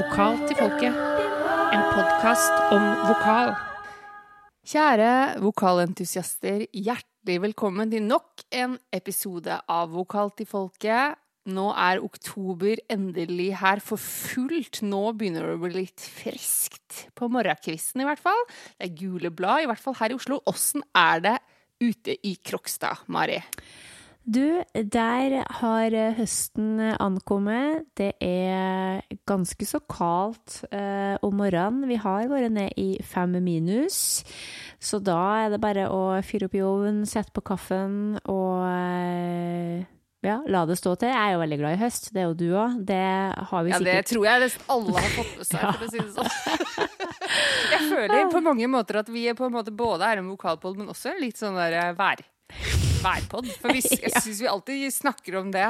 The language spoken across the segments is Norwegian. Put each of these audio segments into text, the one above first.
Vokal til folket. En podkast om vokal. Kjære vokalentusiaster, hjertelig velkommen til nok en episode av Vokal til folket. Nå er oktober endelig her for fullt. Nå begynner det å bli litt friskt. På morgenkvisten, i hvert fall. Det er gule blad, i hvert fall her i Oslo. Åssen er det ute i Krokstad, Mari? Du, der har høsten ankommet. Det er ganske så kaldt eh, om morgenen. Vi har vært ned i fem minus, så da er det bare å fyre opp i ovnen, sette på kaffen og eh, ja, la det stå til. Jeg er jo veldig glad i høst, det er jo du òg. Det har vi sikkert Ja, det tror jeg nesten alle har fått med seg, for å si det sånn. Jeg føler på mange måter at vi er på en måte både er en vokalpod, men også litt sånn der eh, vær værpod. For vi, jeg syns vi alltid snakker om det.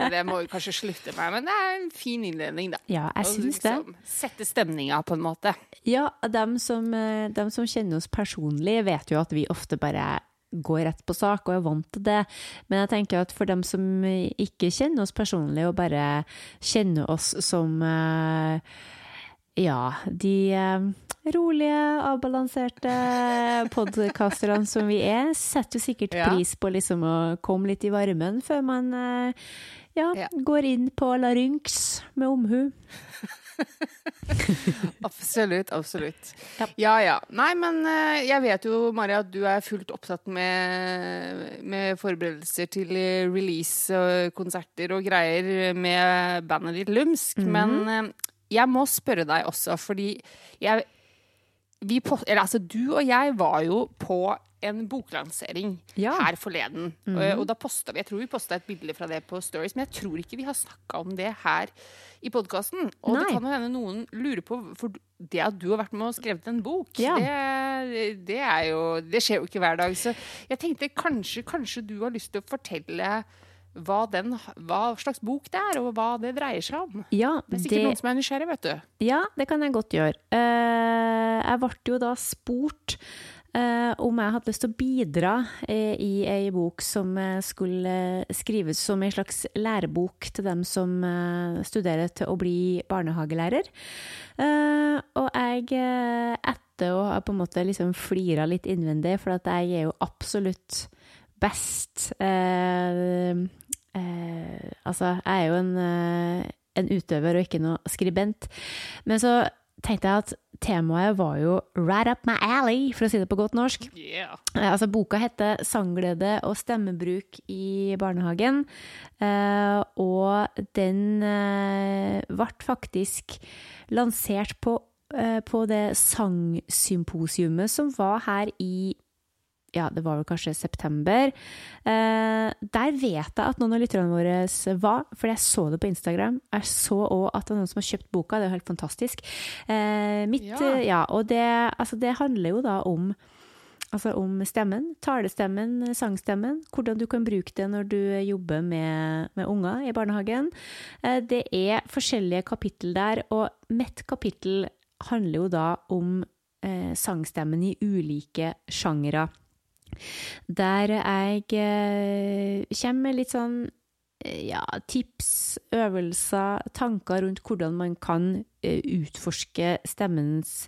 Det må vi kanskje slutte med, men det er en fin innledning, da. Ja, jeg syns det. Liksom sette stemninga, på en måte. Ja, dem som, eh, dem som kjenner oss personlig, vet jo at vi ofte bare går rett på sak og er vant til det. Men jeg tenker at for dem som ikke kjenner oss personlig, og bare kjenner oss som uh, ja, de eh, rolige, avbalanserte podkasterne som vi er, setter jo sikkert pris på liksom å komme litt i varmen før man eh, ja, ja. går inn på larynx med omhu. absolutt, absolutt. Ja. ja. ja Nei, men eh, jeg vet jo, Maria, at du er fullt opptatt med, med forberedelser til release og konserter og greier med bandet ditt Lumsk. Mm -hmm. Men jeg må spørre deg også, fordi jeg vi, eller, altså, Du og jeg var jo på en boklansering ja. her forleden. Mm -hmm. og, og, da posta vi Jeg tror vi posta et bilde fra det på Stories, men jeg tror ikke vi har snakka om det her i podkasten. Og Nei. det kan jo hende noen lurer på For det at du har vært med og skrevet en bok, ja. det, det, er jo Det skjer jo ikke hver dag. Så jeg tenkte kanskje, kanskje du har lyst til å fortelle hva, den, hva, slags bok det er, og hva det dreier seg om. Ja, det er sikkert det, noen som er nysgjerrig, vet du. Ja, det kan jeg godt gjøre. Uh, jeg ble jo da spurt uh, om jeg hadde lyst til å bidra uh, i ei bok som skulle skrives som ei slags lærebok til dem som studerer til å bli barnehagelærer. og jeg, etter å ha på en måte liksom flira litt innvendig, for at jeg er jo absolutt best eh, eh, Altså, jeg er jo en, eh, en, utøver og ikke noe skribent. Men så tenkte jeg at temaet var jo right up my alley, for å si det på godt norsk. Yeah. Altså, boka heter 'Sangglede og stemmebruk i barnehagen', eh, og den ble faktisk lansert på på det sangsymposiumet som var her i ja, det var vel kanskje september. Eh, der vet jeg at noen av lytterne våre var, for jeg så det på Instagram. Jeg så òg at det var noen som har kjøpt boka, det er jo helt fantastisk. Eh, mitt, ja. ja. og det, altså, det handler jo da om Altså om stemmen, talestemmen, sangstemmen. Hvordan du kan bruke det når du jobber med, med unger i barnehagen. Eh, det er forskjellige kapittel der, og mitt kapittel handler jo da om eh, sangstemmen i ulike sjangere. Der jeg eh, kommer med litt sånn eh, ja, tips, øvelser, tanker rundt hvordan man kan eh, utforske stemmens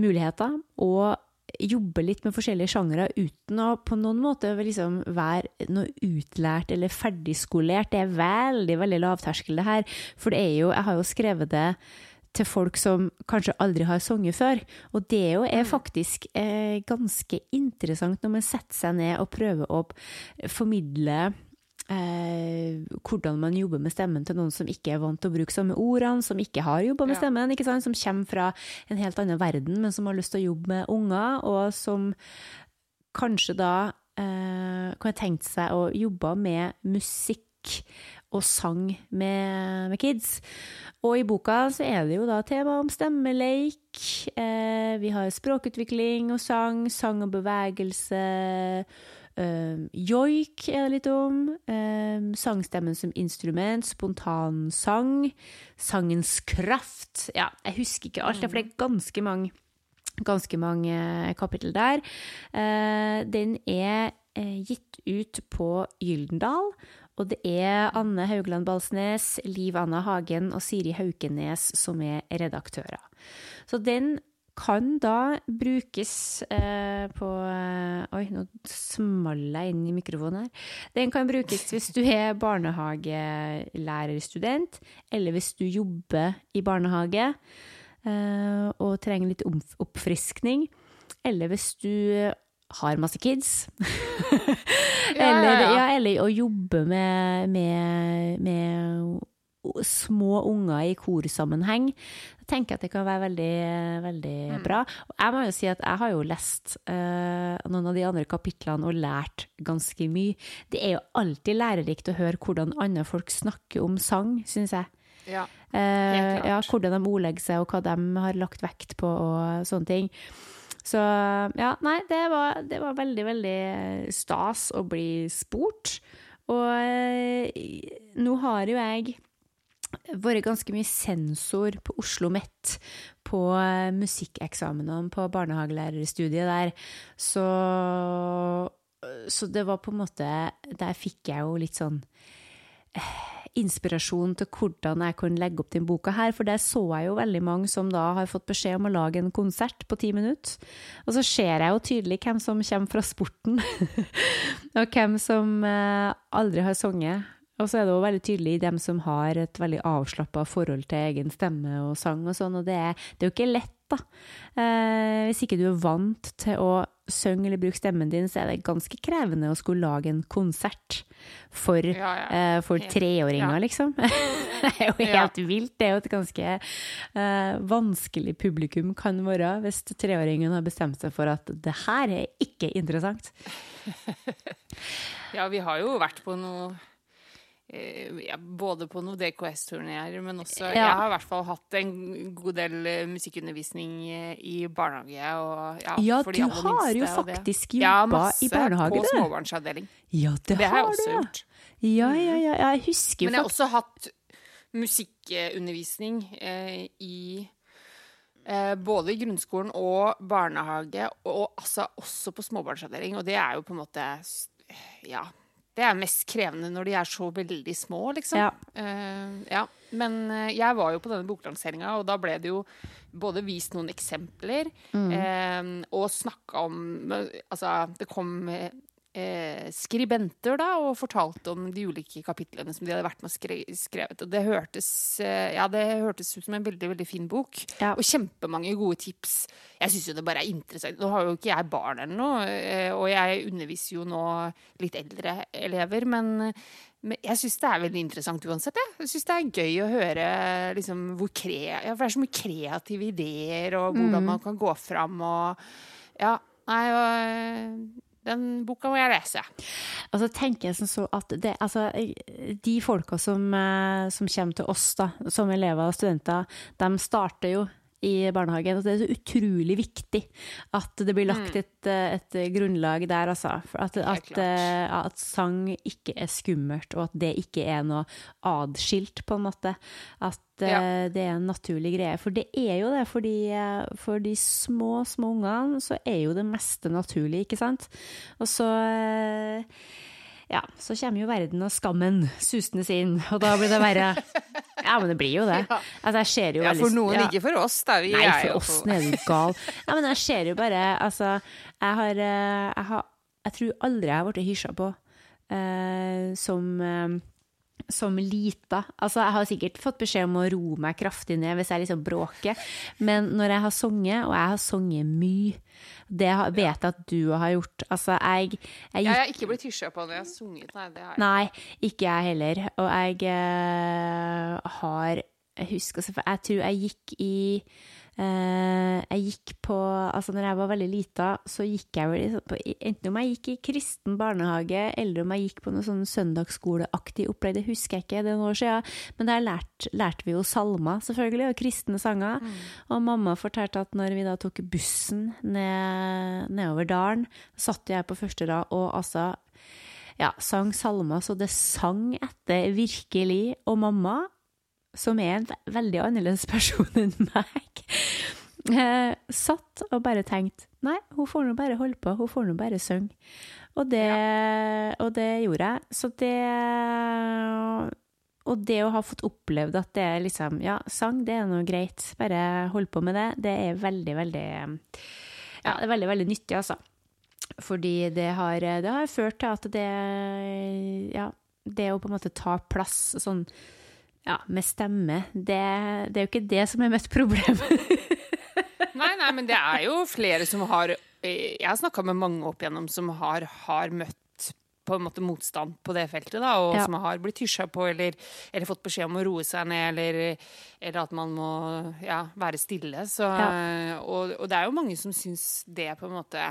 muligheter. Og jobbe litt med forskjellige sjangere uten å på noen måte liksom være noe utlært eller ferdigskolert. Det er veldig, veldig lavterskel, det her. For det er jo Jeg har jo skrevet det til folk som kanskje aldri har sunget før. Og det jo er mm. faktisk eh, ganske interessant når man setter seg ned og prøver å formidle eh, hvordan man jobber med stemmen til noen som ikke er vant til å bruke samme ordene, som ikke har jobba med stemmen, ikke sant? som kommer fra en helt annen verden, men som har lyst til å jobbe med unger, og som kanskje da eh, kan tenkt seg å jobbe med musikk og sang med, med, kids. Og i boka så er det jo da tema om stemmeleik. Eh, vi har språkutvikling og sang, sang og bevegelse. Eh, joik er det litt om. Eh, sangstemmen som instrument. Spontansang. Sangens kraft. Ja, jeg husker ikke alt, for det er ganske mange, ganske mange kapittel der. Eh, den er eh, gitt ut på Gyldendal. Og det er Anne Haugland Balsnes, Liv Anna Hagen og Siri Haukenes som er redaktører. Så den kan da brukes eh, på eh, Oi, nå smalt jeg inn i mikrofonen her. Den kan brukes hvis du er barnehagelærerstudent, eller hvis du jobber i barnehage eh, og trenger litt oppfriskning, eller hvis du har masse kids. eller, ja, ja, ja. eller, å jobbe med, med, med små unger i korsammenheng, Jeg tenker at det kan være veldig, veldig mm. bra. Jeg må jo si at jeg har jo lest uh, noen av de andre kapitlene og lært ganske mye. Det er jo alltid lærerikt å høre hvordan andre folk snakker om sang, syns jeg. Ja, uh, ja, hvordan de ordlegger seg, og hva de har lagt vekt på, og sånne ting. Så ja, nei, det var, det var veldig, veldig stas å bli spurt. Og uh, nå har jo jeg vært ganske mye sensor på Oslo OsloMet på musikkeksamen musikkeksamenene på barnehagelærerstudiet der. Så, så det var på en måte Der fikk jeg jo litt sånn eh, inspirasjon til hvordan jeg kunne legge opp den boka her, for der så jeg jo veldig mange som da har fått beskjed om å lage en konsert på ti minutter. Og så ser jeg jo tydelig hvem som kommer fra sporten, og hvem som eh, aldri har sunget og så er det òg veldig tydelig i dem som har et veldig avslappa forhold til egen stemme og sang og sånn, og det er, det er jo ikke lett, da. Eh, hvis ikke du er vant til å synge eller bruke stemmen din, så er det ganske krevende å skulle lage en konsert for, ja, ja. Uh, for treåringer, ja. liksom. det er jo helt vilt. Det er jo et ganske uh, vanskelig publikum kan være hvis treåringen har bestemt seg for at det her er ikke interessant. ja, vi har jo vært på noe ja, både på noen DKS-turneer, men også ja. Jeg har i hvert fall hatt en god del eh, musikkundervisning eh, i barnehage. Og, ja, ja du har minste, jo faktisk jobba i barnehage, du. Ja, masse på småbarnsavdeling. Ja, det, det har jeg også du. gjort. Ja, ja, ja, jeg husker jo Men jeg har også hatt musikkundervisning eh, i eh, både i grunnskolen og barnehage, og, og altså også på småbarnsavdeling. Og det er jo på en måte Ja det er mest krevende når de er så veldig små, liksom. Ja. Uh, ja. Men uh, jeg var jo på denne boklanseringa, og da ble det jo både vist noen eksempler mm. uh, og snakka om Altså, det kom eh, skribenter da, og fortalte om de ulike kapitlene som de hadde vært med og skrevet. Og det hørtes, eh, ja, det hørtes ut som en veldig veldig fin bok. Ja. Og kjempemange gode tips. Jeg syns jo det bare er interessant. Nå har jo ikke jeg barn eller noe, eh, og jeg underviser jo nå litt eldre elever, men men jeg syns det er veldig interessant uansett. Jeg, jeg syns det er gøy å høre liksom, hvor kre... Ja, for det er så mye kreative ideer, og hvordan mm. man kan gå fram og Ja, nei, og den boka må jeg lese. Altså, tenker jeg sånn så at det, altså, de folka som, eh, som, kommer til oss da, som elever og studenter, de starter jo i barnehagen. Og det er så utrolig viktig at det blir lagt mm. et, eh, et grunnlag der, altså. At, at, eh, at, sang ikke er skummelt, og at det ikke er noe adskilt, på en måte. At ja. det er en naturlig greie. For det er jo det. fordi for de små, små ungene så er jo det meste naturlig, ikke sant? Og så ja, så kommer jo verden og skammen susende inn, og da blir det verre. Ja, men det blir jo det. Altså, jeg ser jo ja, for noen, ja. ikke for oss. Da. Vi Nei, for oss er du gal. Ja, men jeg ser jo bare Altså, jeg har eh, Jeg, har, jeg tror aldri jeg har blitt hysja på uh, som uh, som lita. Altså, jeg har sikkert fått beskjed om å roe meg kraftig ned hvis jeg liksom bråker, men når jeg har sunget, og jeg har sunget mye det vet jeg at du har gjort. Altså, jeg, jeg, jeg har ikke blitt hysja på når jeg har sunget, nei. Det har jeg. Nei, ikke jeg heller. Og jeg uh, har Jeg husker Jeg tror jeg gikk i jeg gikk på Altså, når jeg var veldig lita, så gikk jeg vel på Enten om jeg gikk i kristen barnehage, eller om jeg gikk på noe sånn søndagsskoleaktig opplegg, det husker jeg ikke, det er noen år siden. Men der lærte, lærte vi jo salmer, selvfølgelig, og kristne sanger. Mm. Og mamma fortalte at når vi da tok bussen ned, nedover dalen, satt jeg på første rad og altså ja, sang salmer så det sang etter virkelig. Og mamma som er en veldig annerledes person enn meg, eh, satt og bare tenkte Nei, hun får nå bare holde på, hun får nå bare synge. Og det, ja. og det gjorde jeg. Så det Og det å ha fått opplevd at det er liksom Ja, sang, det er noe greit. Bare hold på med det. Det er veldig, veldig Ja, det er veldig, veldig nyttig, altså. Fordi det har, det har ført til at det Ja, det å på en måte ta plass sånn ja, med stemme, det, det er jo ikke det som er mest problemet. nei, nei, men det er jo flere som har Jeg har snakka med mange opp igjennom som har, har, møtt på en måte motstand på det feltet, da, og ja. som har blitt hysja på eller, eller, fått beskjed om å roe seg ned, eller, eller at man må ja, være stille. Så, ja. og, og, det er jo mange som syns det på en måte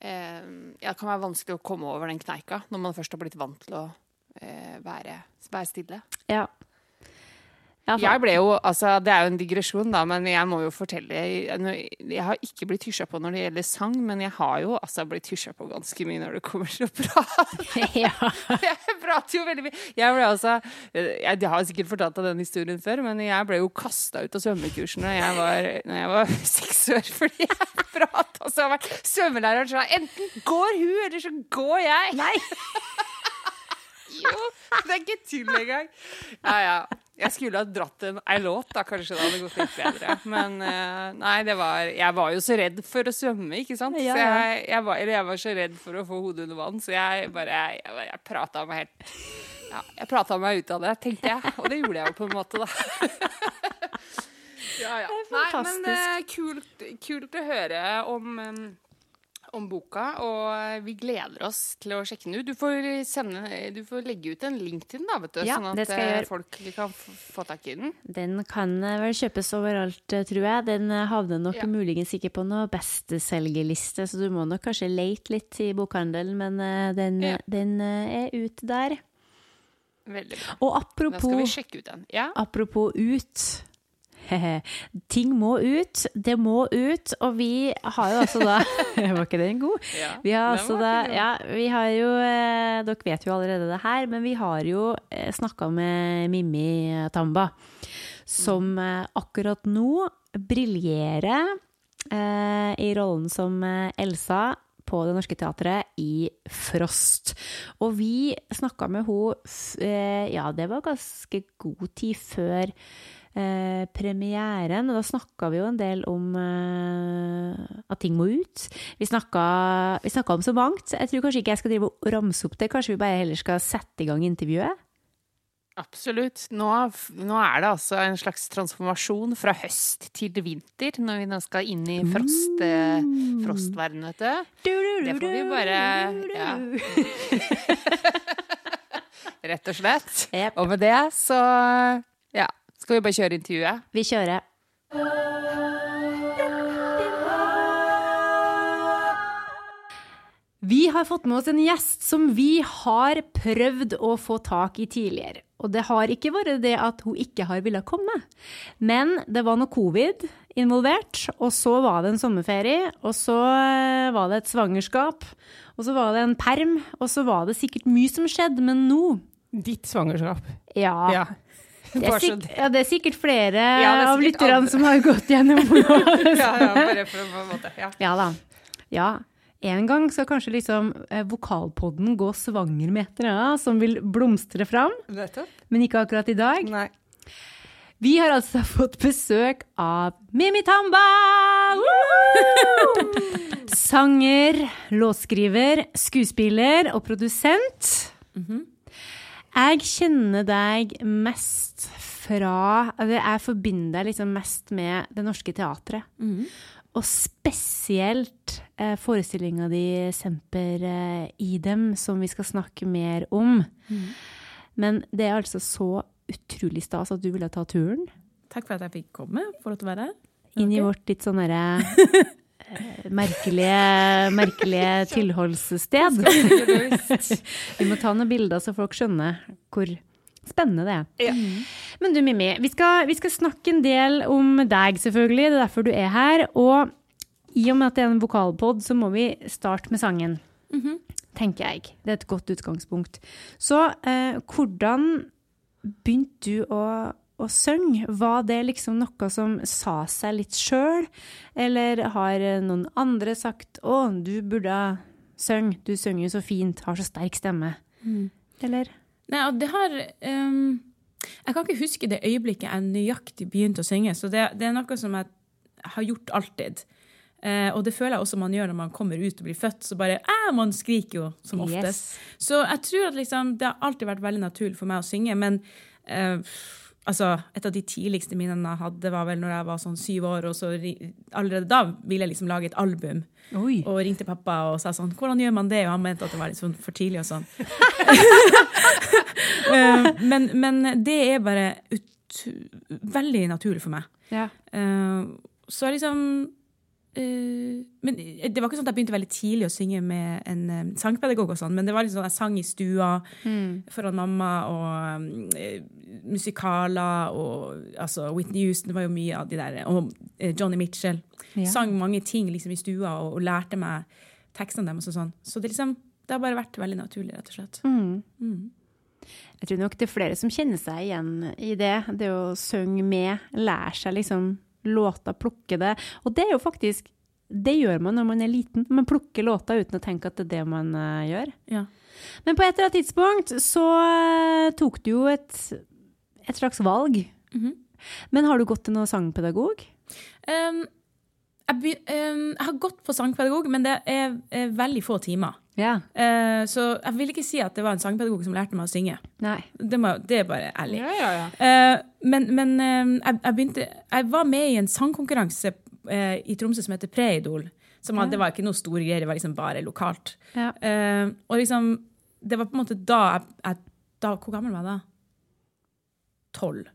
eh, ja, kan være vanskelig å komme over den kneika når man først har blitt vant til å eh, være, være, stille. Ja. Jeg ble jo, altså Det er jo en digresjon, da, men jeg må jo fortelle Jeg, jeg har ikke blitt hysja på når det gjelder sang, men jeg har jo altså blitt hysja på ganske mye når det kommer til å prate. Ja. jeg prater jo veldig mye. Jeg ble altså Jeg, jeg har sikkert fortalt av den historien før, men jeg ble jo kasta ut av svømmekursen da jeg var, når jeg var seks år fordi jeg prata. Så svømmelæreren sa enten går hun, eller så går jeg. Nei. jo, det er ikke tull engang. Ja, ja. Jeg skulle ha dratt en, ei låt, da kanskje det hadde gått litt bedre. Men uh, nei, det var Jeg var jo så redd for å svømme, ikke sant. Ja, ja. Så jeg, jeg, var, eller jeg var så redd for å få hodet under vann, så jeg bare Jeg, jeg, jeg prata meg helt Ja, jeg prata meg ut av det, tenkte jeg. Og det gjorde jeg jo på en måte, da. ja, ja. Det er fantastisk. Nei, men uh, kult, kult, å høre om um, om boka, og vi gleder oss til å sjekke den ut. Du får, sende, du får legge ut en link til den, da, vet du, ja, sånn at eh, folk kan få tak i den. Den kan eh, vel kjøpes overalt, eh, tror jeg. Den havner nok ja. muligens ikke på noe bestselgerliste, så du må nok kanskje leite litt i bokhandelen, men den, ja. den er ute der. Veldig bra. Og apropos, da skal vi sjekke ut den. Ja. Apropos ut. Ting må ut, det må ut. Og vi har jo altså da Var ikke den god? Ja, vi har altså da Ja, vi har jo eh, Dere vet jo allerede det her, men vi har jo eh, snakka med Mimmi Tamba, som mm. eh, akkurat nå briljerer eh, i rollen som Elsa på Det Norske Teatret i Frost. Og vi snakka med henne Ja, det var ganske god tid før eh, premieren. Og da snakka vi jo en del om eh, at ting må ut. Vi snakka, om så mangt. Jeg tror kanskje ikke jeg skal drive og ramse opp det. Kanskje vi bare heller skal sette i gang intervjuet? Absolutt. Nå, nå, er det altså en slags transformasjon fra høst til vinter, når vi nå skal inn i frost, eh, mm. frostverden, vet du. Det får vi bare ja. Rett og slett. Yep. Og med det så skal vi bare kjøre intervjuet? Vi kjører. Vi har fått med oss en gjest som vi har prøvd å få tak i tidligere. Og det har ikke vært det at hun ikke har villet komme, men det var noe covid involvert. Og så var det en sommerferie, og så eh, var det et svangerskap, og så var det en perm, og så var det sikkert mye som skjedde, men nå Ditt svangerskap. Ja. ja. Det er, sikkert, ja, det er sikkert flere ja, er av lytterne som har gått gjennom ja, ja, bare for en måte. Ja. ja da. Ja. En gang skal kanskje liksom eh, vokalpodden gå svanger med et eller annet som vil blomstre fram. Men ikke akkurat i dag. Nei. Vi har altså fått besøk av Mimi Tamba! Sanger, låtskriver, skuespiller og produsent. Mm -hmm. Jeg kjenner deg mest fra Jeg forbinder deg liksom mest med Det Norske Teatret. Mm. Og spesielt eh, forestillinga di 'Semper eh, Idem', som vi skal snakke mer om. Mm. Men det er altså så utrolig stas at du ville ta turen. Takk for at jeg fikk komme. For å være her. Inn i vårt litt sånn derre merkelige, merkelige tilholdssted. vi må ta noen bilder så folk skjønner hvor spennende det er. Ja. Men du Mimmi, vi skal, vi skal, snakke en del om deg, selvfølgelig. Det er derfor du er her. Og i og med at det er en vokalpod, så må vi starte med sangen. Mm -hmm. Tenker jeg. Det er et godt utgangspunkt. Så eh, hvordan begynte du å å synge, var det liksom noe som sa seg litt sjøl, eller har noen andre sagt 'Å, du burde synge, Du synger jo så fint, har så sterk stemme. Mm. Eller? Nei, og det har um, Jeg kan ikke huske det øyeblikket jeg nøyaktig begynte å synge, så det, det er noe som jeg har gjort alltid. Uh, og det føler jeg også man gjør når man kommer ut og blir født. Så bare eh, Man skriker jo som oftest. Yes. Så jeg tror at liksom, det har alltid vært veldig naturlig for meg å synge. Men eh, altså, et av de tidligste minnene jeg hadde, var vel når jeg var sånn syv år. Og så allerede da ville jeg liksom lage et album. Oi. Og ringte pappa og sa sånn Hvordan gjør man det? Og han mente at det var litt sånn for tidlig og sånn. Eh, men, men det er bare ut, veldig naturlig for meg. Ja. Eh, så liksom Men det var ikke sånn at jeg begynte veldig tidlig å synge med en eh, sangpedagog, og sånn, men det var liksom sånn at jeg sang i stua foran mamma, og eh, musikaler og altså Whitney Houston, var jo mye av de der, og eh, Johnny Mitchell. Ja. Sang mange ting liksom i stua og, og lærte meg tekstene deres og sånn. Så det liksom det har bare vært veldig naturlig, rett og slett. Mm. Jeg tror nok det er flere som kjenner seg igjen i det. Det å synge med, lære seg liksom låter, plukke det. Og det er jo faktisk Det gjør man når man er liten. Man plukker låta uten å tenke at det er det man eh, gjør. Ja. Men på et eller annet tidspunkt så eh, tok du jo et, et slags valg. Mhm. Men har du gått til noen sangpedagog? Um, jeg, um, jeg har gått på sangpedagog, men det er, er veldig få timer. Ja. Uh, så jeg vil ikke si at det var en sangpedagog som lærte meg å synge. Nei. Det, må, det er bare ærlig. Ja, ja, ja. Uh, men men uh, jeg, jeg, begynte, jeg var med i en sangkonkurranse i Tromsø som heter Preidol. Som. Det var ikke noe store greier, det var liksom bare lokalt. Ja. Eh, og liksom, det var på en måte da jeg, jeg da, Hvor gammel var jeg da? Tolv.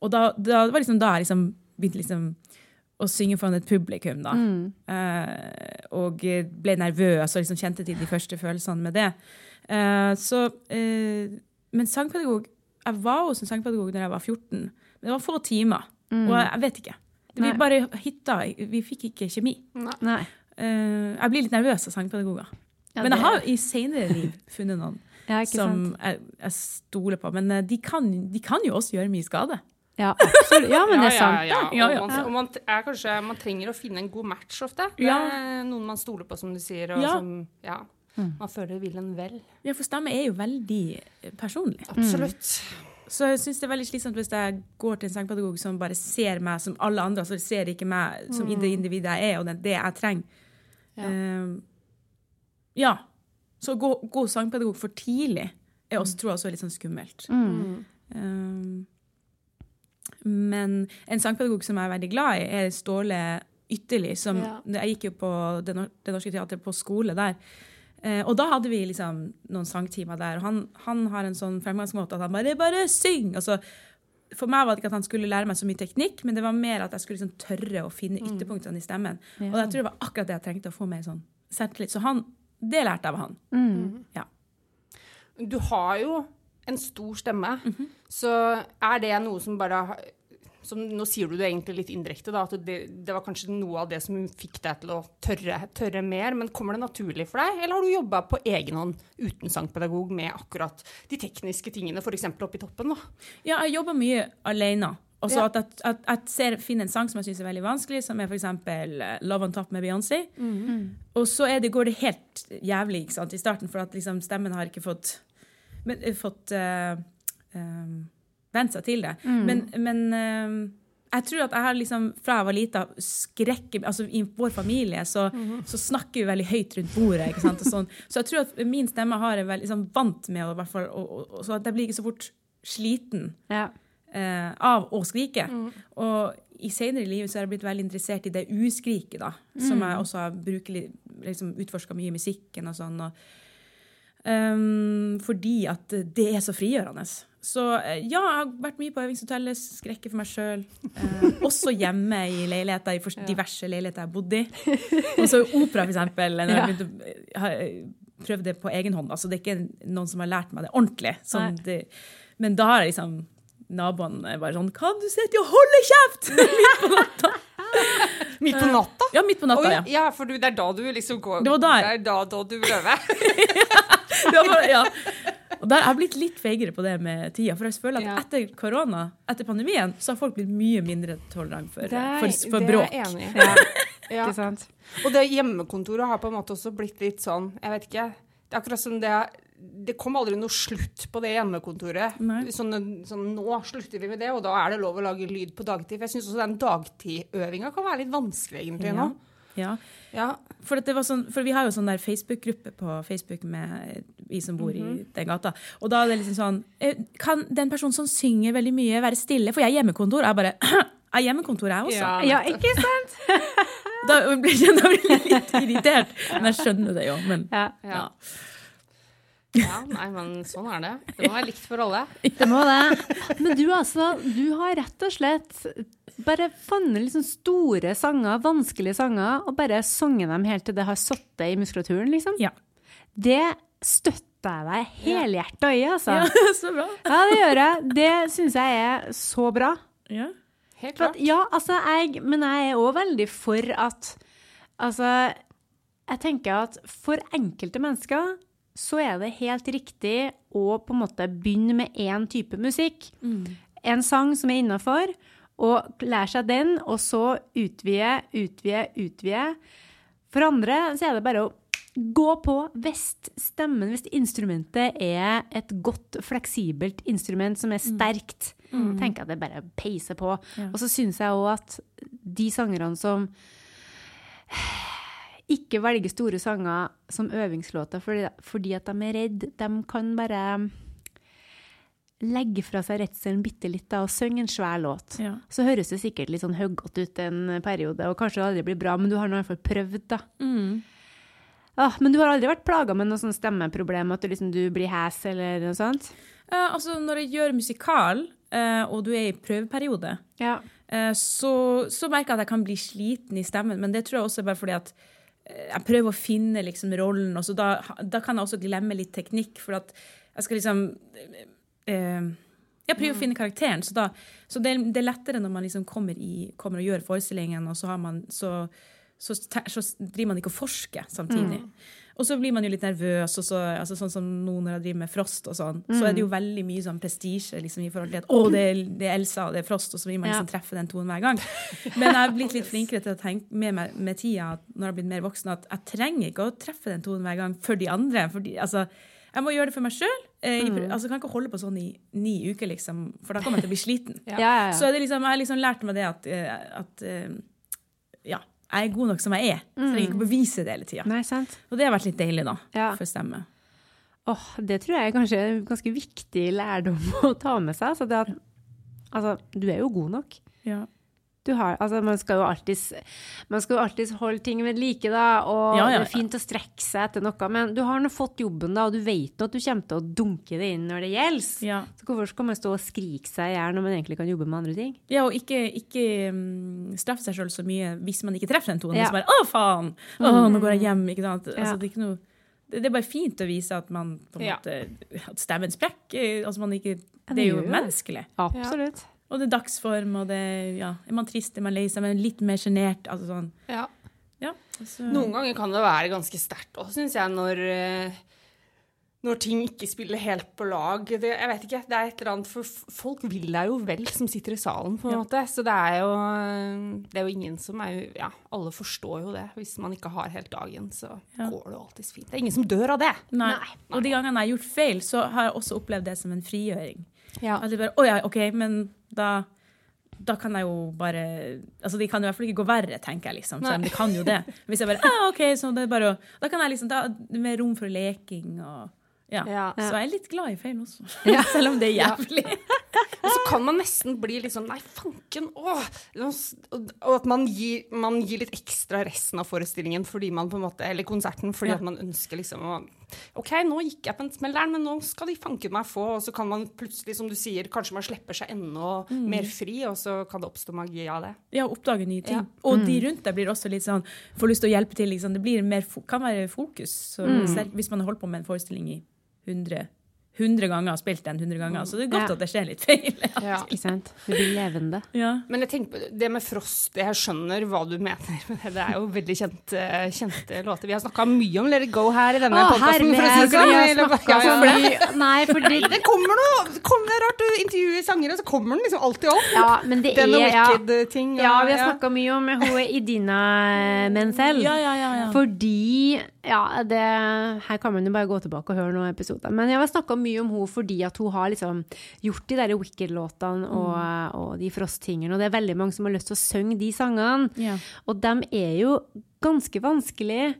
Og da, da, det var liksom da jeg liksom begynte liksom å synge foran et publikum, da. Mm. Uh, og ble nervøs og liksom kjente til de første følelsene med det. Uh, så, uh, men sangpedagog Jeg var hos en sangpedagog da jeg var 14, men det var få timer. Og jeg, vet ikke. Vi Nei. bare hitta Vi fikk ikke kjemi. Nei. Eh, jeg blir litt nervøs av sangpedagoger. Ja, men jeg det- har i senere liv funnet noen Ja, som jeg, jeg stoler på. Men de kan, de kan jo også gjøre mye skade. Ja, absolutt. Ja, men det er sant. det. ja. Ja, ja. Og, man, og man, er kanskje, man trenger å finne en god match ofte. Det Ja. er noen man stoler på, som du sier. Og Ja. som, ja, man føler vil en vel. Ja, For stemme er jo veldig eh, personlig. Absolutt. Så jeg syns det er veldig slitsomt hvis jeg går til en sangpedagog som bare ser meg som alle andre, altså ser ikke meg som det individet jeg er, og det, jeg trenger. Ja. Eh, ja. Så gå, gå sangpedagog for tidlig er også, tror jeg også er litt sånn skummelt. Mm. Eh, men en sangpedagog som jeg er veldig glad i, er Ståle Ytterli. Som, Ja. Jeg gikk jo på Det, Norske Teatret på skole der. Eh, og da hadde vi liksom noen sangtimer der. Og han, han har en sånn fremgangsmåte at han bare 'bare syng'! Altså, for meg var det ikke at han skulle lære meg så mye teknikk, men det var mer at jeg skulle liksom tørre å finne ytterpunktene i stemmen. Ja. Og jeg tror det var akkurat det jeg trengte å få mer sånn selvtillit. Så han, det lærte jeg av han. Mm. Ja. Du har jo en stor stemme, så er det noe som bare som, Nå sier du det egentlig litt indirekte, da, at det, det var kanskje noe av det som fikk deg til å tørre, tørre mer. Men kommer det naturlig for deg, eller har du jobba på egen hånd uten sangpedagog med akkurat de tekniske tingene, f.eks. i toppen? da? Ja, jeg jobber mye alene. Og så Ja. at jeg, finner en sang som jeg syns er veldig vanskelig, som er f.eks. Love on Top med Beyoncé. Og så det, går det helt jævlig sant, i starten, for at liksom, stemmen har ikke fått, men, eh, fått uh, vent seg til det. Men, men uh, jeg tror at jeg har liksom, fra jeg var lita, skrekk altså I vår familie så, så snakker vi veldig høyt rundt bordet. ikke sant, sånn. Så jeg tror at min stemme har jeg veldig liksom, vant med å, i hvert fall, så at jeg blir ikke så fort sliten Ja. Uh, av å skrike. Og i senere i livet så har jeg blitt veldig interessert i det uskriket, da. Som jeg også har brukelig liksom, utforska mye i musikken og sånn. Og, ehm, fordi at det er så frigjørende. Så eh, ja, jeg har vært mye på øvingshotellet, skrekker for meg sjøl. Eh, også hjemme i leiligheter, i diverse leiligheter jeg har bodd i. Og så opera, for eksempel. Når jeg begynte, har prøvd det på egen hånd. Altså, det er ikke noen som har lært meg det ordentlig. Sånn, det, men da har liksom naboene bare sånn Kan du sitte og holde kjeft?! Midt på natta. Midt på natta? Ja, midt på natta, Oi, ja. ja, for det er da du liksom går Det var der. Det er da, da du øver. ja, var bare- ja. Og der har jeg blitt litt feigere på det med tida. For jeg føler at Ja. etter korona, etter pandemien, så har folk blitt mye mindre tolerante for, er- for, for det er jeg enig i. Ja. Ja. Ikke sant? Og det hjemmekontoret har på en måte også blitt litt sånn, jeg vet ikke Det er akkurat som det det kom aldri noe slutt på det hjemmekontoret. Sånn, sånn, nå slutter vi med det, og da er det lov å lage lyd på dagtid. For jeg syns også den dagtidøvinga kan være litt vanskelig egentlig nå. Ja. Ja. For, at det var sånn, for vi har jo sånn der Facebook-gruppe på Facebook med vi som bor Mhm. i den gata. Og da er det liksom sånn eh, Kan den personen som synger veldig mye, være stille? For jeg er hjemmekontor. Jeg bare har hjemmekontor, jeg også. Ja. Ja, ikke sant? Da blir jeg da blir jeg litt irritert. Men jeg skjønner det jo. Men Ja, Ja. Ja, nei, men sånn er det. Det må være likt for alle. det må det. Men du altså, du har rett og slett bare funnet liksom store sanger, vanskelige sanger, og bare sunget dem helt til det har sittet i muskulaturen, liksom. ja. Det støtter jeg deg helhjerta i, altså. ja. Så bra. Ja, det gjør jeg. Det syns jeg er så bra. Ja. Helt klart. at, ja, altså, jeg, men jeg er òg veldig for at Altså, jeg tenker at for enkelte mennesker så er det helt riktig å på en måte begynne med én type musikk. En sang som er innafor, og lære seg den, og så utvide, utvide, utvide. For andre så er det bare å gå på hvis stemmen, hvis instrumentet er et godt, fleksibelt instrument som er sterkt. tenker at det bare peiser på. Ja. Og så syns jeg òg at de sangerne som ikke velge store sanger som øvingslåter fordi, fordi at de er redd, de kan bare legge fra seg redselen bitte litt da, og synge en svær låt. Ja. Så høres det sikkert litt sånn høggått ut en periode, og kanskje det aldri blir bra, men du har nå i hvert fall prøvd, da. Mm. Ah, men du har aldri vært plaga med noe sånn stemmeproblem, at du, liksom, du blir hes eller noe sånt? Eh, altså, når jeg gjør musikal, eh, og du er i prøveperiode, Ja. eh, så, så merker jeg at jeg kan bli sliten i stemmen. Men det tror jeg også er bare fordi at jeg prøver å finne liksom rollen, og så da, da kan jeg også glemme litt teknikk, for at jeg skal liksom eh, Jeg prøver å finne karakteren, så, da, så det, det er lettere når man liksom kommer, i, kommer og gjør forestillingen, og så, har man, så, så, driver man ikke og forsker samtidig. Og så blir man jo litt nervøs, og så, altså sånn som nå når jeg driver med Frost og sånn, så er det jo veldig mye sånn prestisje liksom, i forhold til at å, det er, det er Elsa, og det er Frost, og så vil man liksom treffe den tonen hver gang. Men jeg har blitt litt flinkere til å tenke med, meg, med tida, når jeg har blitt mer voksen, at jeg trenger ikke å treffe den tonen hver gang for de andre. Fordi, altså, jeg må gjøre det for meg sjøl. Eh, i- altså, jeg kan ikke holde på sånn i ni uker, liksom, for da kommer jeg til å bli sliten. Ja, ja, ja. Så liksom, jeg har liksom lært meg det at, eh, at eh, ja, jeg er god nok som jeg er. Så jeg trenger ikke å bevise det hele tida. Og det har vært litt deilig, da, Ja. for stemme. Åh, det tror jeg er kanskje en ganske viktig lærdom å ta med seg. Så det at, altså, du er jo god nok. Ja. Du har, altså, man skal jo alltids, man skal jo alltids holde ting ved like, da, og Ja, ja, det er fint å strekke seg etter noe, men du har nå fått jobben, da, og du vet at du kommer til å dunke det inn når det gjelder. Ja. Så hvorfor skal man stå og skrike seg i hjel når man egentlig kan jobbe med andre ting? ja, og ikke, ikke mm, straffe seg sjøl så mye hvis man ikke treffer den tonen. Ja. Så bare 'Å, faen! Å, nå går jeg hjem.' Ikke sant? Altså, Ja. det, er ikke noe, det, det er bare fint å vise at man på en Ja. måte At stemmen sprekker. Altså, man ikke, det det er jo menneskelig. Absolutt. Og det er dagsform, og det ja, Er man trist, er man lei seg, men litt mer sjenert. Altså sånn. Ja. Ja, altså, Noen ganger kan det være ganske sterkt òg, syns jeg, når, eh, når ting ikke spiller helt på lag. Det, jeg vet ikke, det er et eller annet For folk vil deg jo vel som sitter i salen, på en Ja. måte. Så det er jo Det er jo ingen som er Ja, alle forstår jo det. Hvis man ikke har helt dagen, så Ja. går det alltids fint. Det er ingen som dør av det. Nei. Og de gangene jeg har gjort feil, så har jeg også opplevd det som en frigjøring. Ja. At det bare, å ja, ok, men da, da kan jeg jo bare Altså, de kan jo i hvert fall ikke gå verre, tenker jeg, liksom. Selv om de kan jo det. Hvis jeg bare ah, OK, så det er bare å Da kan jeg liksom er mer rom for leking og ja. Ja. Så jeg er litt glad i feil også. Ja. Selv om det er jævlig. Og så kan man nesten bli litt sånn Nei, fanken, åh! Og at man gir, man gir litt ekstra resten av forestillingen fordi man på en måte, eller konserten fordi Ja. at man ønsker liksom å OK, nå gikk jeg på en smell men nå skal de fanken meg få. Og så kan man plutselig, som du sier, kanskje man slipper seg enda mer fri, og så kan det oppstå magi av det. Ja, oppdage nye ting. Ja. Og de rundt deg blir også litt sånn Får lyst til å hjelpe til. Liksom. Det blir mer, fo- kan være fokus. Så selv, hvis man har holdt på med en forestilling i 100, 100 ganger og spilt den 100 ganger, så det er godt Ja. at det skjer litt feil. Ja. Ikke sant? Det blir levende. Ja. Men jeg tenker på det med Frost, jeg skjønner hva du mener. men Det er jo veldig kjente, kjente låter. Vi har snakka mye om Let it go her i denne podkasten. vi ja, ja. Nei, fordi Det kommer noe kommer, det rart du intervjuer sangere, så kommer den liksom alltid opp. Ja, men det Den er ja, Wicked-ting. ja, vi har snakka mye om hun Idina Menzel. Ja, ja, ja, ja. Fordi Ja, det Her kan man jo bare gå tilbake og høre noen episoder. Men jeg har snakka mye om henne fordi at hun har liksom gjort de der Wicked-låtene og, og de Frost-tingene, og det er veldig mange som har lyst til å synge de sangene. Yeah. Og de er jo ganske vanskelige,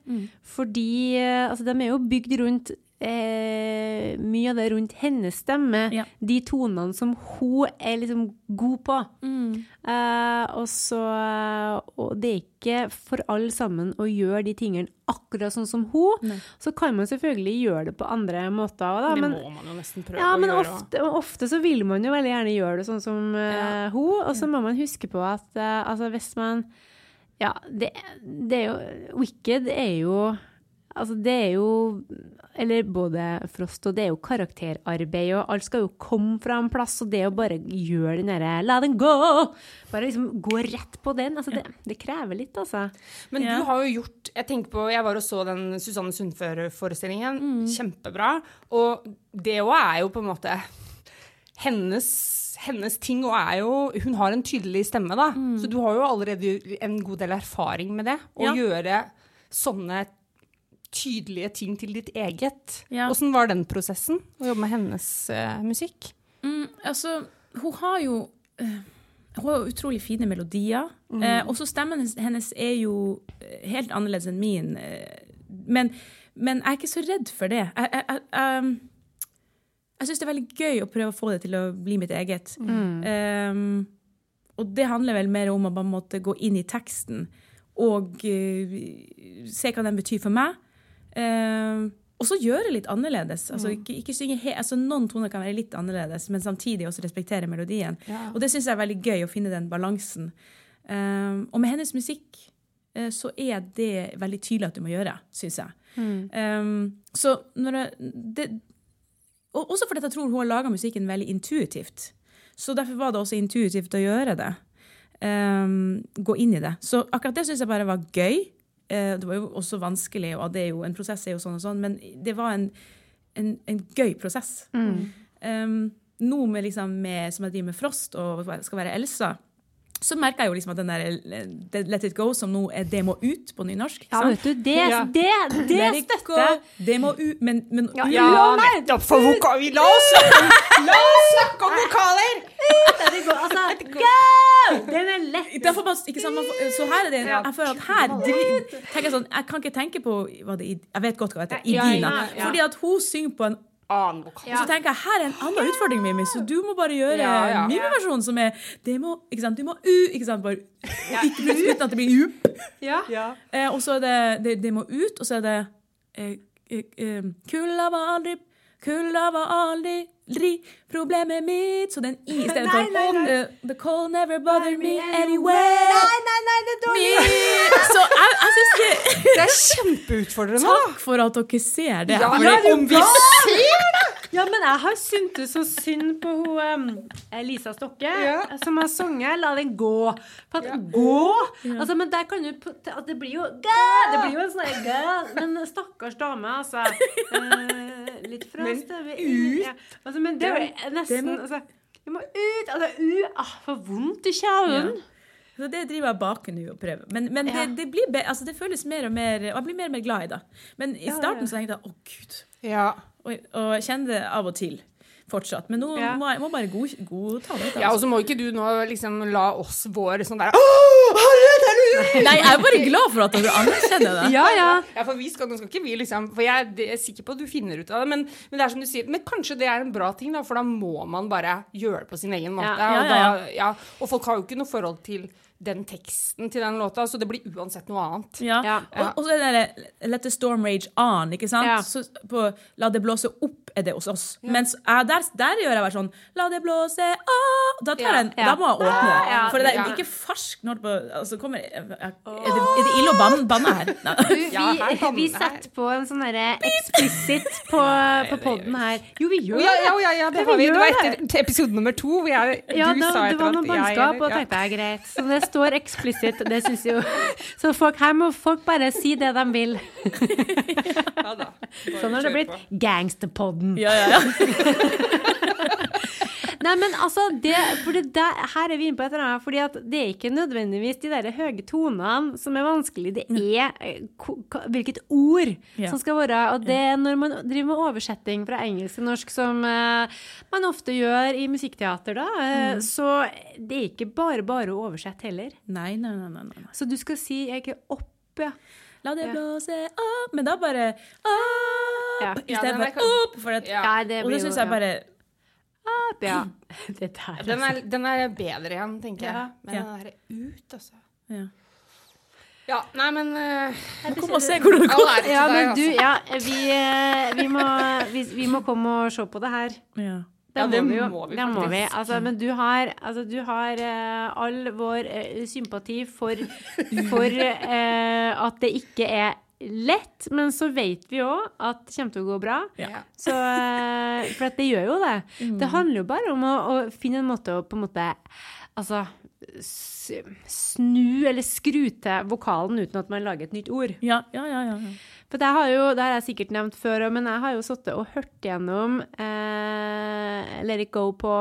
fordi eh, altså, de er jo bygd rundt eh, mye av det rundt hennes stemme. Ja. De tonene som hun er liksom god på. Eh, og så Og det er ikke for alle sammen å gjøre de tingene akkurat sånn som hun. Så kan man selvfølgelig gjøre det på andre måter da. Det må man jo nesten prøve ja, å men gjøre. ofte, ofte så vil man jo veldig gjerne gjøre det sånn som eh, hun. Og så må man huske på at eh, altså hvis man Ja, det, det er jo Wicked er jo Altså, det er jo Eller både Frost og det er jo karakterarbeid, og alt skal jo komme fra en plass, og det å bare gjøre den derre La den gå! Bare liksom gå rett på den. Altså, det, det krever litt, altså. Men Ja. du har jo gjort Jeg tenker på, jeg var og så den Susanne Sundfør-forestillingen. Mm. Kjempebra. Og det òg er jo på en måte hennes, hennes ting og er jo Hun har en tydelig stemme, da. Mm. Så du har jo allerede en god del erfaring med det. Å Ja. gjøre sånne tydelige ting til ditt eget. Ja. Var den prosessen? Å jobbe med hennes uh, musikk? Mm, altså, hun har jo uh, Hun har utrolig fine melodier. Eh, og så stemmen hennes- er jo helt annerledes enn min. Men, men jeg er ikke så redd for det. Jeg, jeg, jeg, jeg syns det er veldig gøy å prøve å få det til å bli mitt eget. Um, og det handler vel mer om å bare måtte gå inn i teksten og se hva den betyr for meg. Um, og så gjøre litt annerledes. Altså, ikke, ikke synge altså, noen toner kan være litt annerledes, men samtidig også respektere melodien. Og det syns jeg er veldig gøy, å finne den balansen. Um, og med hennes musikk eh, så er det veldig tydelig at du må gjøre, syns jeg. Um, så når jeg det, og Også fordi jeg tror hun har laga musikken veldig intuitivt. Så derfor var det også intuitivt å gjøre det. Um, gå inn i det. Så akkurat det syns jeg bare var gøy. Eh, det var jo også vanskelig, og det er jo, en prosess er jo sånn og sånn, men det var en, en, en gøy prosess. Um, nå med, liksom, med, som jeg driver med Frost og skal være Elsa, så merker jeg jo liksom at den der eh, Let It Go, som nå er Det må ut på nynorsk. ikke Ja, vet du, det, Ja. det, det Let støtter go, jeg. Det må ut Men, men Ja, ja. nettopp! For voka vi La oss snakke om, la oss snakke om vokaler! Det går, altså, go! Den er lett. Sant, så her er det Jeg føler at her tenker jeg sånn Jeg kan ikke tenke på hva det, Jeg vet godt hva det heter. Idina. Fordi at hun synger på en Annen vokal. Og så tenker jeg, her er en annen utfordring, Mimi, så du må bare gjøre Ja, ja. Mimi-versjonen som er det må, ikke sant, Du må u, ikke sant, bare ikke plutselig uten at det blir. Ja. Eh, og så er det, det Det må ut, og så er det eh, eh, eh, Kulda var aldri Kulda var aldri problemet mitt Så er i i stedet Nei, for nei, nei. eh, The cold never bothered me anyway. Nei, nei, nei, det er dårlig. Så jeg, jeg syns det Det er kjempeutfordrende. Takk for at dere ser det. Ja, men om vi ser det! Ja, men jeg har syntes så synd på hun um, Lisa Stokke, Ja. som har sunget 'La den gå'. For at gå altså, Men der kan du putte- at Det blir jo gæ, Det blir jo en sånn Men stakkars dame, altså. Eh, litt fra Men støvet ut. Ja. Altså, men det er jo nesten må- altså, Vi må ut! Altså, u, ah, for vondt i kjaven. Så det driver jeg bak nå og prøver. Men, men Ja. det, det, blir be, altså det føles mer og mer Og jeg blir mer og mer glad i det. Men i starten ja. så tenkte jeg å gud. Ja. Og, og jeg kjenner det av og til fortsatt. Men nå Ja. må jeg må bare god, godta det. ja, og Altså. så må ikke du nå liksom la oss vår sånn der Harriet, er du Nei, jeg er bare glad for at dere anerkjenner det. Ja, ja. Ja, for vi skal, nå skal ikke vi liksom For jeg er sikker på at du finner ut av det, men, men det er som du sier Men kanskje det er en bra ting, da, for da må man bare gjøre det på sin egen måte. Ja, ja, Og, ja, da, ja, og folk har jo ikke noe forhold til den teksten til den låta, så det blir uansett noe annet. Ja. Ja. Og, og så er det Let the storm rage on, ikke sant? Ja. Så på La det blåse opp er det hos oss. Mens der der, gjør jeg bare sånn La det blåse, ah! Da, tar Ja. jeg, da må jeg åpne. Ja. For det er ikke farsk når det på, altså, kommer, er, det, er det ille å banne, banne her? Ja, vi, vi setter på en sånn derre explicit på, på poden her. Jo, vi gjør Ja, ja, det. ja, ja, det Ja, vi. Det var etter episode nummer to. Hvor jeg, Ja, du da, sa det var noe bannskap, og ja. tenkte jeg greit. Så det står explicit, det syns jo Så folk, her må folk bare si det de vil. Ja, da. Sånn har det blitt. Gangsterpodden. Ja, ja, ja. Nei, men altså, det, der, her er vi inne på et eller annet, fordi at det er ikke nødvendigvis de der høye tonene som er vanskelig, det er ko- ka- hvilket ord Ja. som skal være. Og det er når man driver med oversetting fra engelsk til norsk, som uh, man ofte gjør i musikkteater, da, eh, så det er ikke bare bare å oversette heller. Nei, nei, nei, nei, nei. Så du skal si jeg er ikke opp, ja. La det blåse opp Men da bare opp Ja. Ja, den istedenfor ja, opp. For at, Ja. Og det syns jeg bare opp, ja. Det der, Den altså. er, den er bedre igjen, tenker jeg. Men Ja. den derre ut, altså. ja. Ja, nei, men uh, Kom og se hvordan det går. Ja, men du, altså. ja, vi, eh, vi, må, vi, vi må komme og se på det her. Ja. Ja, det vi jo. må vi det må vi. Altså, men du har, altså, du har uh, all vår uh, sympati for, for at det ikke er lett, men så vet vi òg at det kommer til å gå bra. Ja. Så, eh, for at det gjør jo det. Det handler jo bare om å, å finne en måte å på en måte Altså snu eller skru til vokalen uten at man lager et nytt ord. Ja, ja, ja, ja. For det har, jo, det har jeg sikkert nevnt før, men jeg har jo sittet og hørt gjennom eh, Let it go på,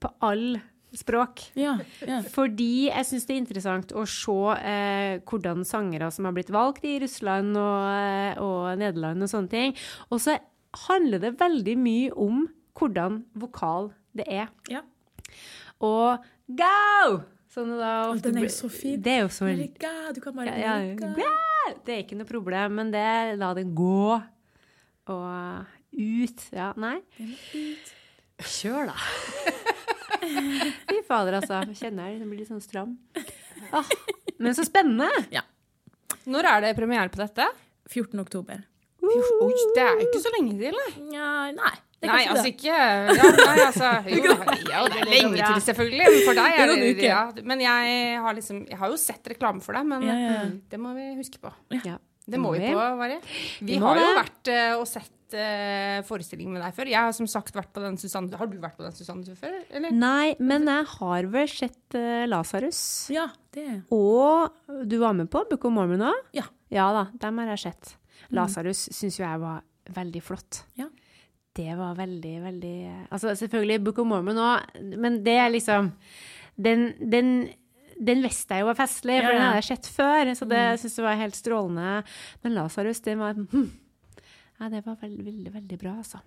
på alle språk. ja, ja. Fordi jeg syns det er interessant å se eh, hvordan sangere som har blitt valgt i Russland og, eh, og Nederland og sånne ting. Og så handler det veldig mye om hvordan vokal det er. Ja. Og go! Sånn da, Å, den er jo så fin. Det er jo så Amerika, Du kan bare ja, ja. Det er ikke noe problem, men det la den gå. Og ut. Ja, nei. Kjør, da. Fy fader, altså. Jeg Kjenner jeg det blir litt sånn stram. Ah, men så spennende! Når er det premiere på dette? 14. oktober. Oi, det er ikke så lenge til, nei. Ja, nei. Nei, altså det. ikke ja, Nei, altså Jo, ja, det er lenge til, selvfølgelig. Men for deg er det ja, Men jeg har liksom Jeg har jo sett reklame for det, men Ja, ja, ja. det må vi huske på. Ja. Det må vi på, Mari. Vi har jo vært eh, og sett uh, forestilling med deg før. Jeg har som sagt vært på den Susanne Har du vært på den Susanne før, eller? Nei, men jeg har vel sett uh, Lasarus. Ja, det Og du var med på Book of Mormon òg? Ja. Ja da, dem har jeg sett. Lasarus syns jo jeg var veldig flott. Ja. Det var veldig, veldig Altså selvfølgelig Book of Mormon òg, men det er liksom Den, den, den visste jeg jo var festlig, for Ja, den hadde jeg sett før. Så det syns jeg var helt strålende. Men Lasarus, den var hm. Ja, det var veldig, veldig, veldig bra, altså.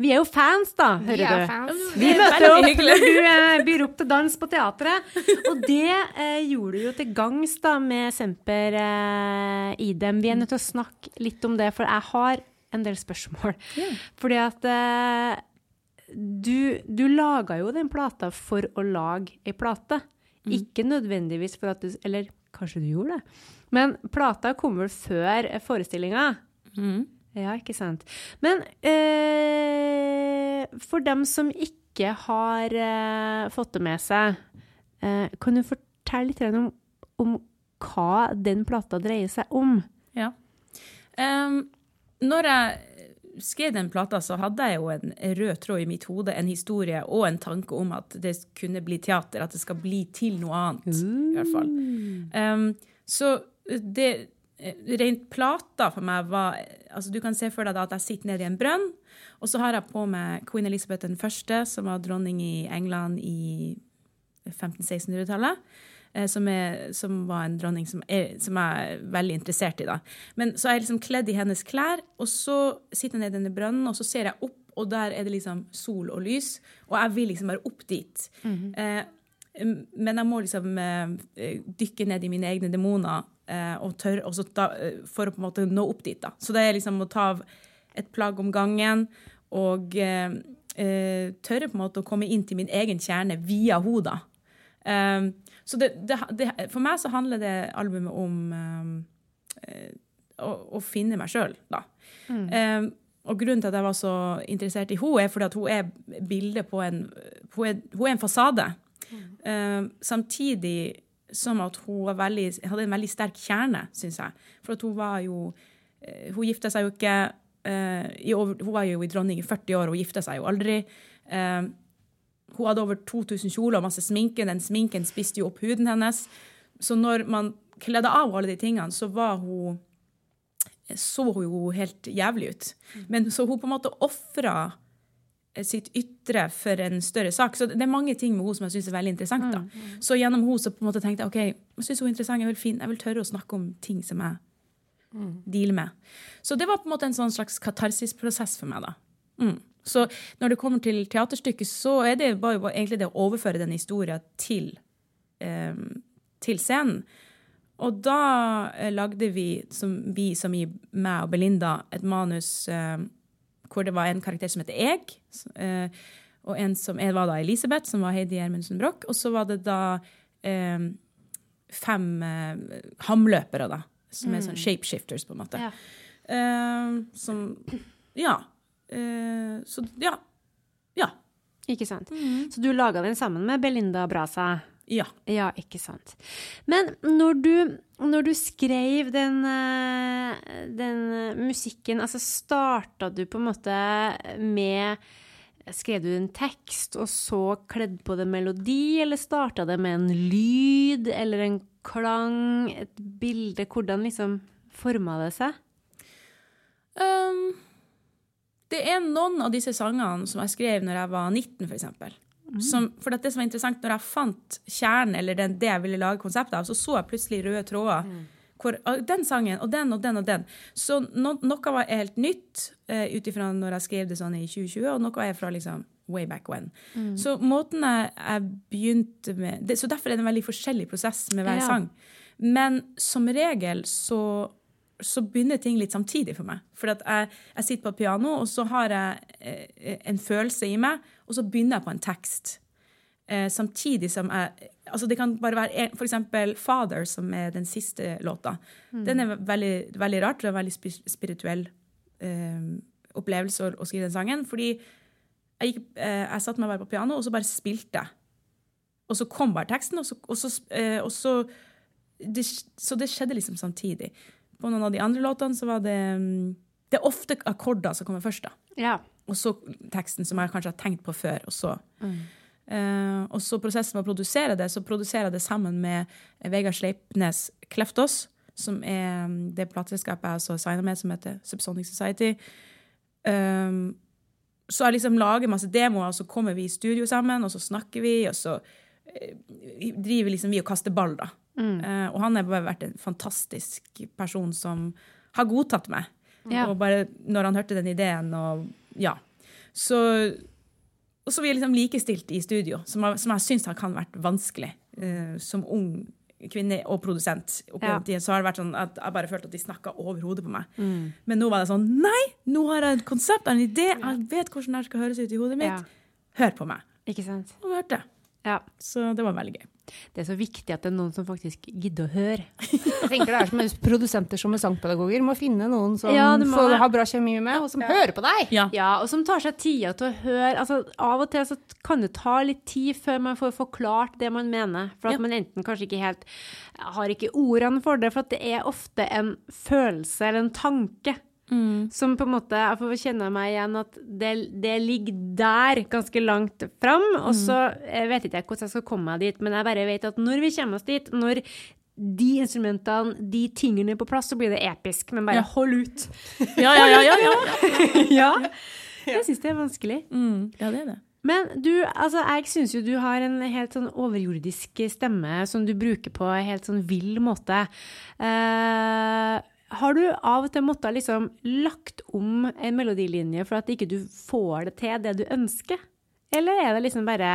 Vi er jo fans, da, hører Vi du. fans. Vi er møter opp når du eh, byr opp til dans på teatret. Og det eh, gjorde du jo til gangs da med Semper eh, Idem. Vi er nødt til å snakke litt om det, for jeg har en del spørsmål. Yeah. Fordi at eh, du, du laga jo den plata for å lage ei plate. Ikke nødvendigvis for at du Eller kanskje du gjorde det? Men plata kom vel før forestillinga? Mm. Ja, ikke sant. Men eh, for dem som ikke har eh, fått det med seg, eh, kan du fortelle litt om, om hva den plata dreier seg om? Ja. Um, når jeg skrev den plata, så hadde jeg jo en rød tråd i mitt hode, en historie og en tanke om at det kunne bli teater, at det skal bli til noe annet, i hvert fall. Um, så det Rent plata for meg var altså Du kan se for deg at jeg sitter nede i en brønn, og så har jeg på meg Queen Elizabeth den første, som var dronning i England i 1500-1600-tallet. Eh, Som, er, som var en dronning som, er, som jeg er veldig interessert i. da. Men Så er jeg liksom kledd i hennes klær, og så sitter jeg nede i denne brønnen, og så ser jeg opp, og der er det liksom sol og lys. Og jeg vil liksom bare opp dit. eh, men jeg må liksom eh, dykke ned i mine egne demoner eh, og tørre, og så ta, eh, for å på en måte nå opp dit. da. Så det er liksom å ta av et plagg om gangen og eh, eh, tørre på en måte å komme inn til min egen kjerne via hodet. Um, så det, det, det, for meg så handler det albumet om eh, å, å finne meg sjøl, da. Um, og grunnen til at jeg var så interessert i henne, er fordi at hun er bildet på en Hun er, hun er en fasade. Mm. Uh, samtidig som at hun veldig, hadde en veldig sterk kjerne, syns jeg. For at hun var jo uh, Hun gifta seg jo ikke uh, over, Hun var jo i dronning i 40 år, og gifta seg jo aldri. Hun hadde over 2000 kjoler og masse sminke. Den sminken spiste jo opp huden hennes. Så når man kledde av alle de tingene, så var hun så hun jo helt jævlig ut. Men så hun på en måte ofra sitt ytre for en større sak. Så det er mange ting med henne som jeg syns er veldig interessant. da. Mm, mm. Så gjennom henne så på en måte tenkte jeg ok, jeg syns hun er interessant, jeg vil, finne, jeg vil tørre å snakke om ting som jeg mm. dealer med. Så det var på en måte en sånn slags katarsisprosess for meg. da. Mm. Så når det kommer til teaterstykket, så er det bare egentlig det å overføre den historien til, eh, til scenen. Og da eh, lagde vi, som, vi som i meg og Belinda, et manus eh, hvor det var en karakter som heter Eg. Eh, og en som jeg var da Elisabeth, som var Heidi Gjermundsen Broch. Og så var det da eh, fem eh, hamløpere, da. Som mm. er sånn shapeshifters, på en måte. Ja. Som Ja. Så ja. Ja. Ikke sant. Mm. Så du laga den sammen med Belinda Brasa? Ja. Ja, ikke sant. Men når du, når du skrev den, eh, den, musikken, altså starta du på en måte med Skrev du en tekst, og så kledd på det melodi, eller starta det med en lyd eller en klang, et bilde? Hvordan liksom forma det seg? Um, det er noen av disse sangene som jeg skrev når jeg var 19, f.eks. Mm. Som, for det som var interessant, når jeg fant kjernen, eller den, det jeg ville lage konseptet av, så så jeg plutselig røde tråder. Mm. Hvor, den sangen og den og den og den. Så no, noe var helt nytt uh, ut ifra når jeg skrev det sånn i 2020, og noe er fra liksom way back when. Mm. Så måten jeg, jeg begynte med det, Så derfor er det en veldig forskjellig prosess med hver ja. sang. Men som regel så så begynner ting litt samtidig for meg. For jeg, jeg, sitter på et piano, og så har jeg eh, en følelse i meg, og så begynner jeg på en tekst. Eh, samtidig som jeg altså Det kan bare være en, for eksempel 'Father', som er den siste låta. Mm. Den er veldig, veldig rart. Det er en veldig spirituell eh, opplevelse å, å, skrive den sangen. Fordi jeg, gikk, eh, jeg satte meg bare på piano, og så bare spilte jeg. Og så kom bare teksten, og så, og så, eh, og så det, Så det skjedde liksom samtidig. På noen av de andre låtene så var det mm, Det er ofte akkorder som kommer først, da. Ja. Og så teksten, som jeg kanskje har tenkt på før. Og så, mm. uh, og så prosessen med å produsere det, så produserer jeg det sammen med Vegard Sleipnes Kleftos, som er mm, det plateselskapet jeg har signa med, som heter Subsonic Society. Um, så jeg liksom lager masse demoer, og så kommer vi i studio sammen, og så snakker vi, og så driver liksom vi og kaster ball, da. Mm. Uh, og han har bare vært en fantastisk person som har godtatt meg. Ja. Og bare når han hørte den ideen og Ja. Så Og så er vi liksom likestilt i studio, som, jeg, som jeg syns kan vært vanskelig uh, som ung kvinne og produsent. Ja. Så har det vært sånn at jeg bare følte at de snakka over hodet på meg. Mm. Men nå var det sånn Nei! Nå har jeg et konsept, en idé, jeg vet hvordan det skal høres ut i hodet mitt. Ja. Hør på meg. Ikke sant? Og hørte. Ja. Så det var veldig gøy. Det er så viktig at det er noen som faktisk gidder å høre. Jeg tenker det er som produsenter som er sangpedagoger. Må finne noen som ja, må... har bra kjemi med, og som ja. hører på deg. Ja. ja. og som tar seg tida til å høre. Altså, av og til så kan det ta litt tid før man får forklart det man mener. For at man enten kanskje ikke helt har ikke ordene for det, for at det er ofte en følelse eller en tanke Mm. Som på en måte Jeg får kjenne meg igjen at det, det ligger der ganske langt fram. Og mm. så jeg vet ikke jeg hvordan jeg skal komme meg dit, men jeg bare vet at når vi kommer oss dit, når de instrumentene, de tingene er på plass, så blir det episk. Men bare ja. hold ut. ja, ja, ja. ja, ja. ja. Jeg syns det er vanskelig. Mm. Ja, det er det. Men du, altså, jeg syns jo du har en helt sånn overjordisk stemme som du bruker på en helt sånn vill måte. Uh, har du av og til måttet liksom lagt om en melodilinje for at ikke du får det til det du ønsker? Eller er det liksom bare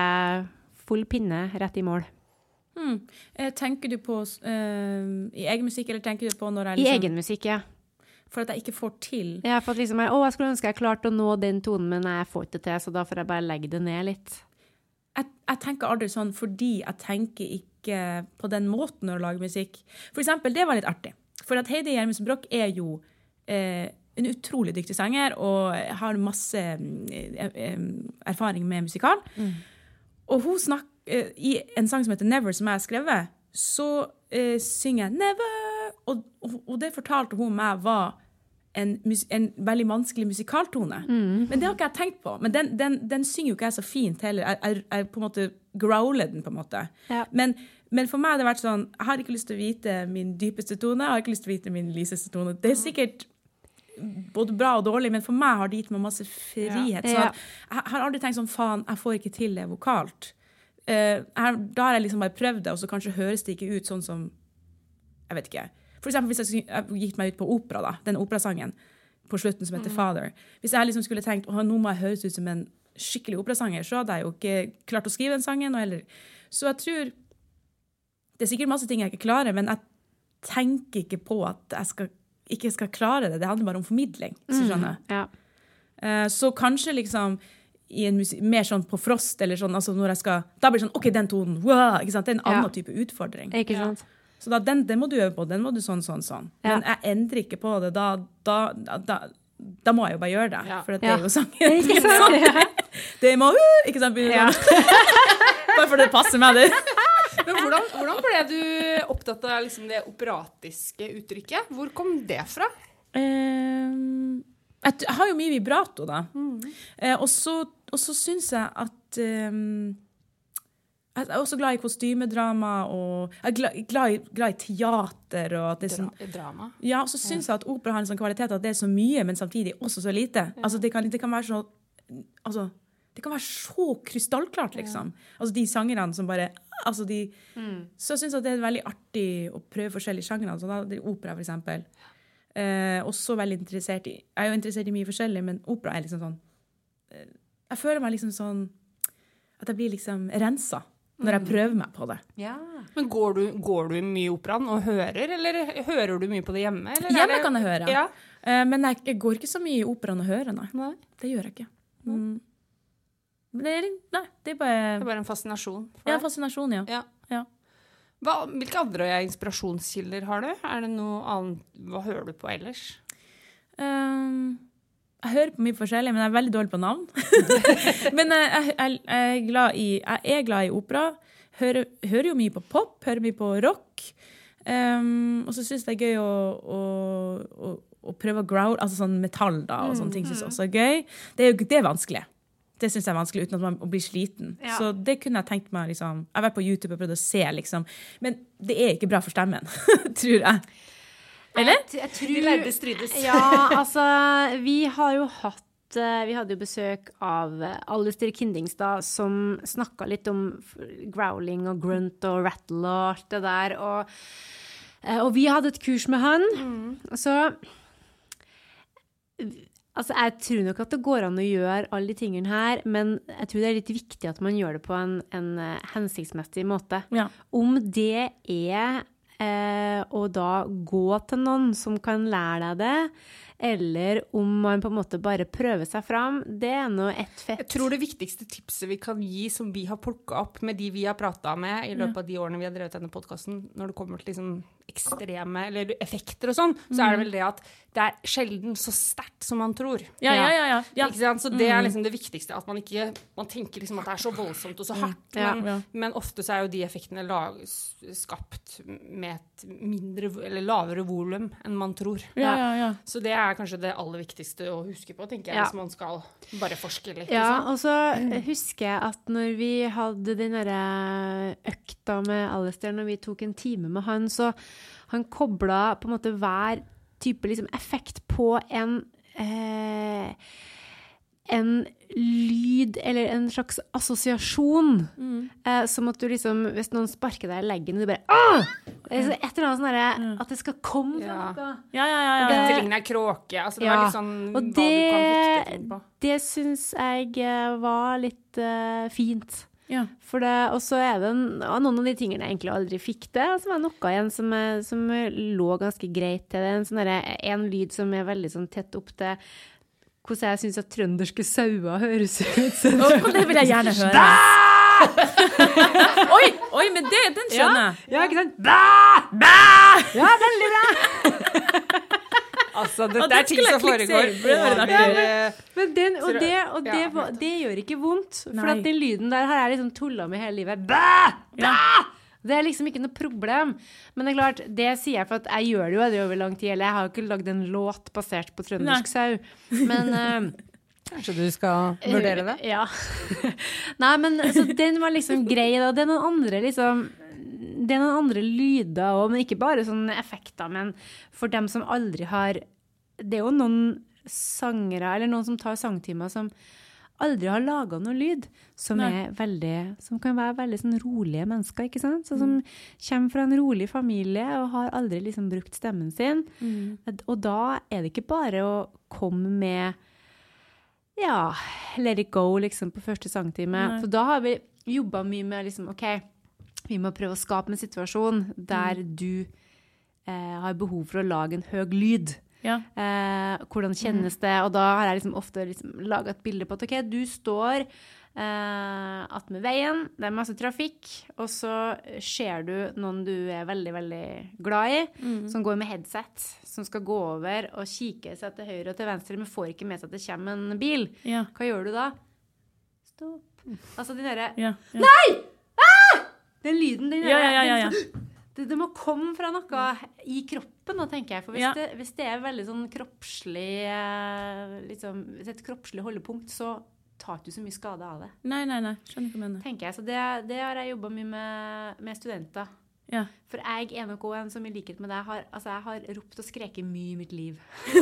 full pinne rett i mål? Hmm. Eh, tenker du på uh, i egen musikk, eller tenker du på når jeg liksom I egen musikk, ja. For at jeg ikke får til Ja, for at liksom jeg, å, jeg skulle ønske jeg klarte å nå den tonen, men jeg får ikke til, så da får jeg bare legge det ned litt. Jeg, jeg, tenker aldri sånn fordi jeg tenker ikke på den måten når jeg lager musikk. For eksempel, det var litt artig. For at Heidi Gjermundsen Broch er jo eh, en utrolig dyktig sanger og har masse erfaring med musikal. Mm. Og hun snakker I en sang som heter 'Never', som jeg har skrevet, så eh, synger jeg 'Never', og, og, det fortalte hun meg var en, en veldig vanskelig musikaltone. Mm. Men det har ikke jeg tenkt på. Men den, den, den synger jo ikke jeg så fint heller. Jeg, jeg, jeg på en måte growler den, på en måte. Ja. Men, men, for meg har det vært sånn Jeg har ikke lyst til å vite min dypeste tone. Jeg har ikke lyst til å vite min lyseste tone. Det er sikkert både bra og dårlig, men for meg har det gitt meg masse frihet. Ja. Så jeg har aldri tenkt sånn faen, jeg får ikke til det vokalt. Uh, da har jeg liksom bare prøvd det, og så kanskje høres det ikke ut sånn som Jeg vet ikke. For eksempel hvis jeg, jeg gikk meg ut på opera, da, den operasangen på slutten som heter mm. Father. Hvis jeg liksom skulle tenkt at nå må jeg høres ut som en skikkelig operasanger, så hadde jeg jo ikke klart å skrive den sangen. Eller. Så jeg tror Det er sikkert masse ting jeg ikke klarer, men jeg tenker ikke på at jeg skal, ikke skal klare det. Det handler bare om formidling, hvis du mm, skjønner. Mm, ja. uh, så kanskje liksom i en musik, mer sånn på frost, eller sånn, altså når jeg skal Da blir det sånn OK, den tonen. Wow, ikke sant? Det er en annen ja. type utfordring. Ikke sant? Ja. Så da, den, den, må du øve på. Den må du sånn, sånn, sånn. Ja. Men jeg endrer ikke på det. Da, da, da, da må jeg jo bare gjøre det. Ja. For det er jo sangen. Ikke sant? det må uh, Ikke sant? Ja. bare fordi det passer meg, det. Men hvordan, hvordan, ble du opptatt av liksom det operatiske uttrykket? Hvor kom det fra? Um, jeg, har jo mye vibrato, da. Mm. Uh, og så syns jeg at um, jeg er også glad i kostymedrama og jeg er glad, glad, i, glad i, teater. og sånn, Drama? Ja, og så syns jeg at opera har en sånn kvalitet at det er så mye, men samtidig også så lite. Ja. Altså, det, kan, det, kan, være så altså, det kan være så krystallklart, liksom. Ja. Altså de sangerne som bare altså de, mm. Så jeg syns det er veldig artig å prøve forskjellige sjangre. Altså, da, opera, for eksempel. Eh, også veldig interessert i Jeg er jo interessert i mye forskjellig, men opera er liksom sånn eh, Jeg føler meg liksom sånn At jeg blir liksom rensa når jeg mm. prøver meg på det. Ja. Men går du, går du mye i operaen og hører, eller hører du mye på det hjemme? hjemme kan jeg høre, ja. eh, men jeg, jeg, går ikke så mye i operaen og hører, nei. nei. Det gjør jeg ikke. Mm. Det, er, nei, det er bare Det er bare en fascinasjon? ja, fascinasjon, ja. ja. ja. Hva, hvilke andre inspirasjonskilder har du? Er det noe annet, Hva hører du på ellers? Um, jeg hører på mye forskjellig, men jeg er veldig dårlig på navn. men jeg, jeg, jeg, er glad i, jeg er glad i opera. Hører, hører, jo mye på pop, hører mye på rock. Um, og så syns jeg det er gøy å, å, å, å prøve å growl, altså sånn metall da, og sånne ting syns jeg også er gøy. Det er, det er vanskelig. Det syns jeg er vanskelig uten at man blir sliten. Ja. Så det kunne jeg tenkt meg liksom, Jeg har vært på YouTube og prøvd å se, liksom. Men det er ikke bra for stemmen, tror jeg. Eller? Jeg, jeg tror, De lærde strides. ja, altså Vi har jo hatt eh, vi hadde jo besøk av Alistair Kindingstad, som snakka litt om growling og grunt og rattle og alt det der. Og, eh, og vi hadde et kurs med han. Mm. Så Altså, jeg tror nok at det går an å gjøre alle de tingene her, men jeg tror det er litt viktig at man gjør det på en, en eh, hensiktsmessig måte. Ja. Om det er eh, å da gå til noen som kan lære deg det, eller om man på en måte bare prøver seg fram, det er nå ett fett. Jeg tror det viktigste tipset vi kan gi, som vi har plukka opp med de vi har prata med i løpet av de årene vi har drevet denne podkasten, når det kommer til liksom ekstreme eller effekter og sånn, så er det mm. vel det at det er sjelden så sterkt som man tror. Ja, ja, ja, ja. Så det er mm. liksom det viktigste. At man ikke man tenker liksom at det er så voldsomt og så mm. hardt. Men, men ofte så er jo de effektene lag, skapt med et mindre eller lavere volum enn man tror. Så det er kanskje det aller viktigste å huske på, tenker jeg, hvis man skal bare forske litt. Ja, liksom. og så husker jeg at når vi hadde den derre økta med Alistair, når vi tok en time med han, så han kobla på en måte hver type liksom, effekt på en eh, en lyd eller en slags assosiasjon. Mm. Eh, som at du liksom Hvis noen sparker deg i leggen, og du bare Åh! Et eller annet sånn derre At det skal komme fra noe. Ja, ja, ja. ja. Dette ligner kråke. Altså, det ja. var litt sånn og det, det syns jeg eh, var litt uh, fint. Ja. For det, og så er det noen av de tingene jeg egentlig aldri fikk til, som er noe igjen som, som lå ganske greit til det. En, sånn en lyd som er veldig sånn tett opp til hvordan jeg syns at trønderske sauer høres ut. oh, det vil jeg gjerne høre. oi, oi, men det, den skjønner jeg. Ja, ja, ikke sant? Bæ! Bæ! Ja, veldig bra. Altså, dette er ting som foregår over Men den, og det, og det, var- det gjør ikke vondt. For at den lyden der har jeg liksom tulla med hele livet. Bæ! Bæ! Det er liksom ikke noe problem. Men det er klart, det sier jeg for at jeg gjør det jo det over lang tid. Eller jeg har jo ikke lagd en låt basert på trøndersk sau. Men uh, Kanskje du skal vurdere det? Ja. Nei, men så den var liksom grei, da. Det er noen andre liksom Det er noen andre lyder òg, men ikke bare sånne effekter. Men for dem som aldri har Det er jo noen sangere, eller noen som tar sangtimer, som aldri har laga noe lyd, som, veldig, som kan være veldig sånn rolige mennesker. ikke sant? Så, som kommer fra en rolig familie og har aldri liksom brukt stemmen sin. Og da er det ikke bare å komme med ja, let it go liksom på første sangtime. Nei. For da har vi jobba mye med liksom, OK, vi må prøve å skape en situasjon der du eh, har behov for å lage en høy lyd. Ja. Eh, hvordan kjennes det? Og da har jeg liksom ofte liksom laga et bilde på at OK, du står eh, attmed veien, det er masse trafikk, og så ser du noen du er veldig, veldig glad i, som går med headset, som skal gå over og kikke seg til høyre og til venstre, men får ikke med seg at det kommer en bil. Ja. Hva gjør du da? Stopp. Altså den derre Ja. ja. Den lyden, den Ja, ja, ja, ja. Det, det må komme fra noe i kroppen, da, tenker jeg. For hvis, Ja. det, hvis det er veldig sånn kroppslig eh, liksom, Hvis det er et kroppslig holdepunkt, så tar du så mye skade av det. Nei, nei, nei. Skjønner hva du mener. tenker jeg. Så det, det har jeg jobba mye med, med studenter. Ja. For jeg er nok òg en som i likhet med deg har, altså jeg har ropt og skreket mye i mitt liv.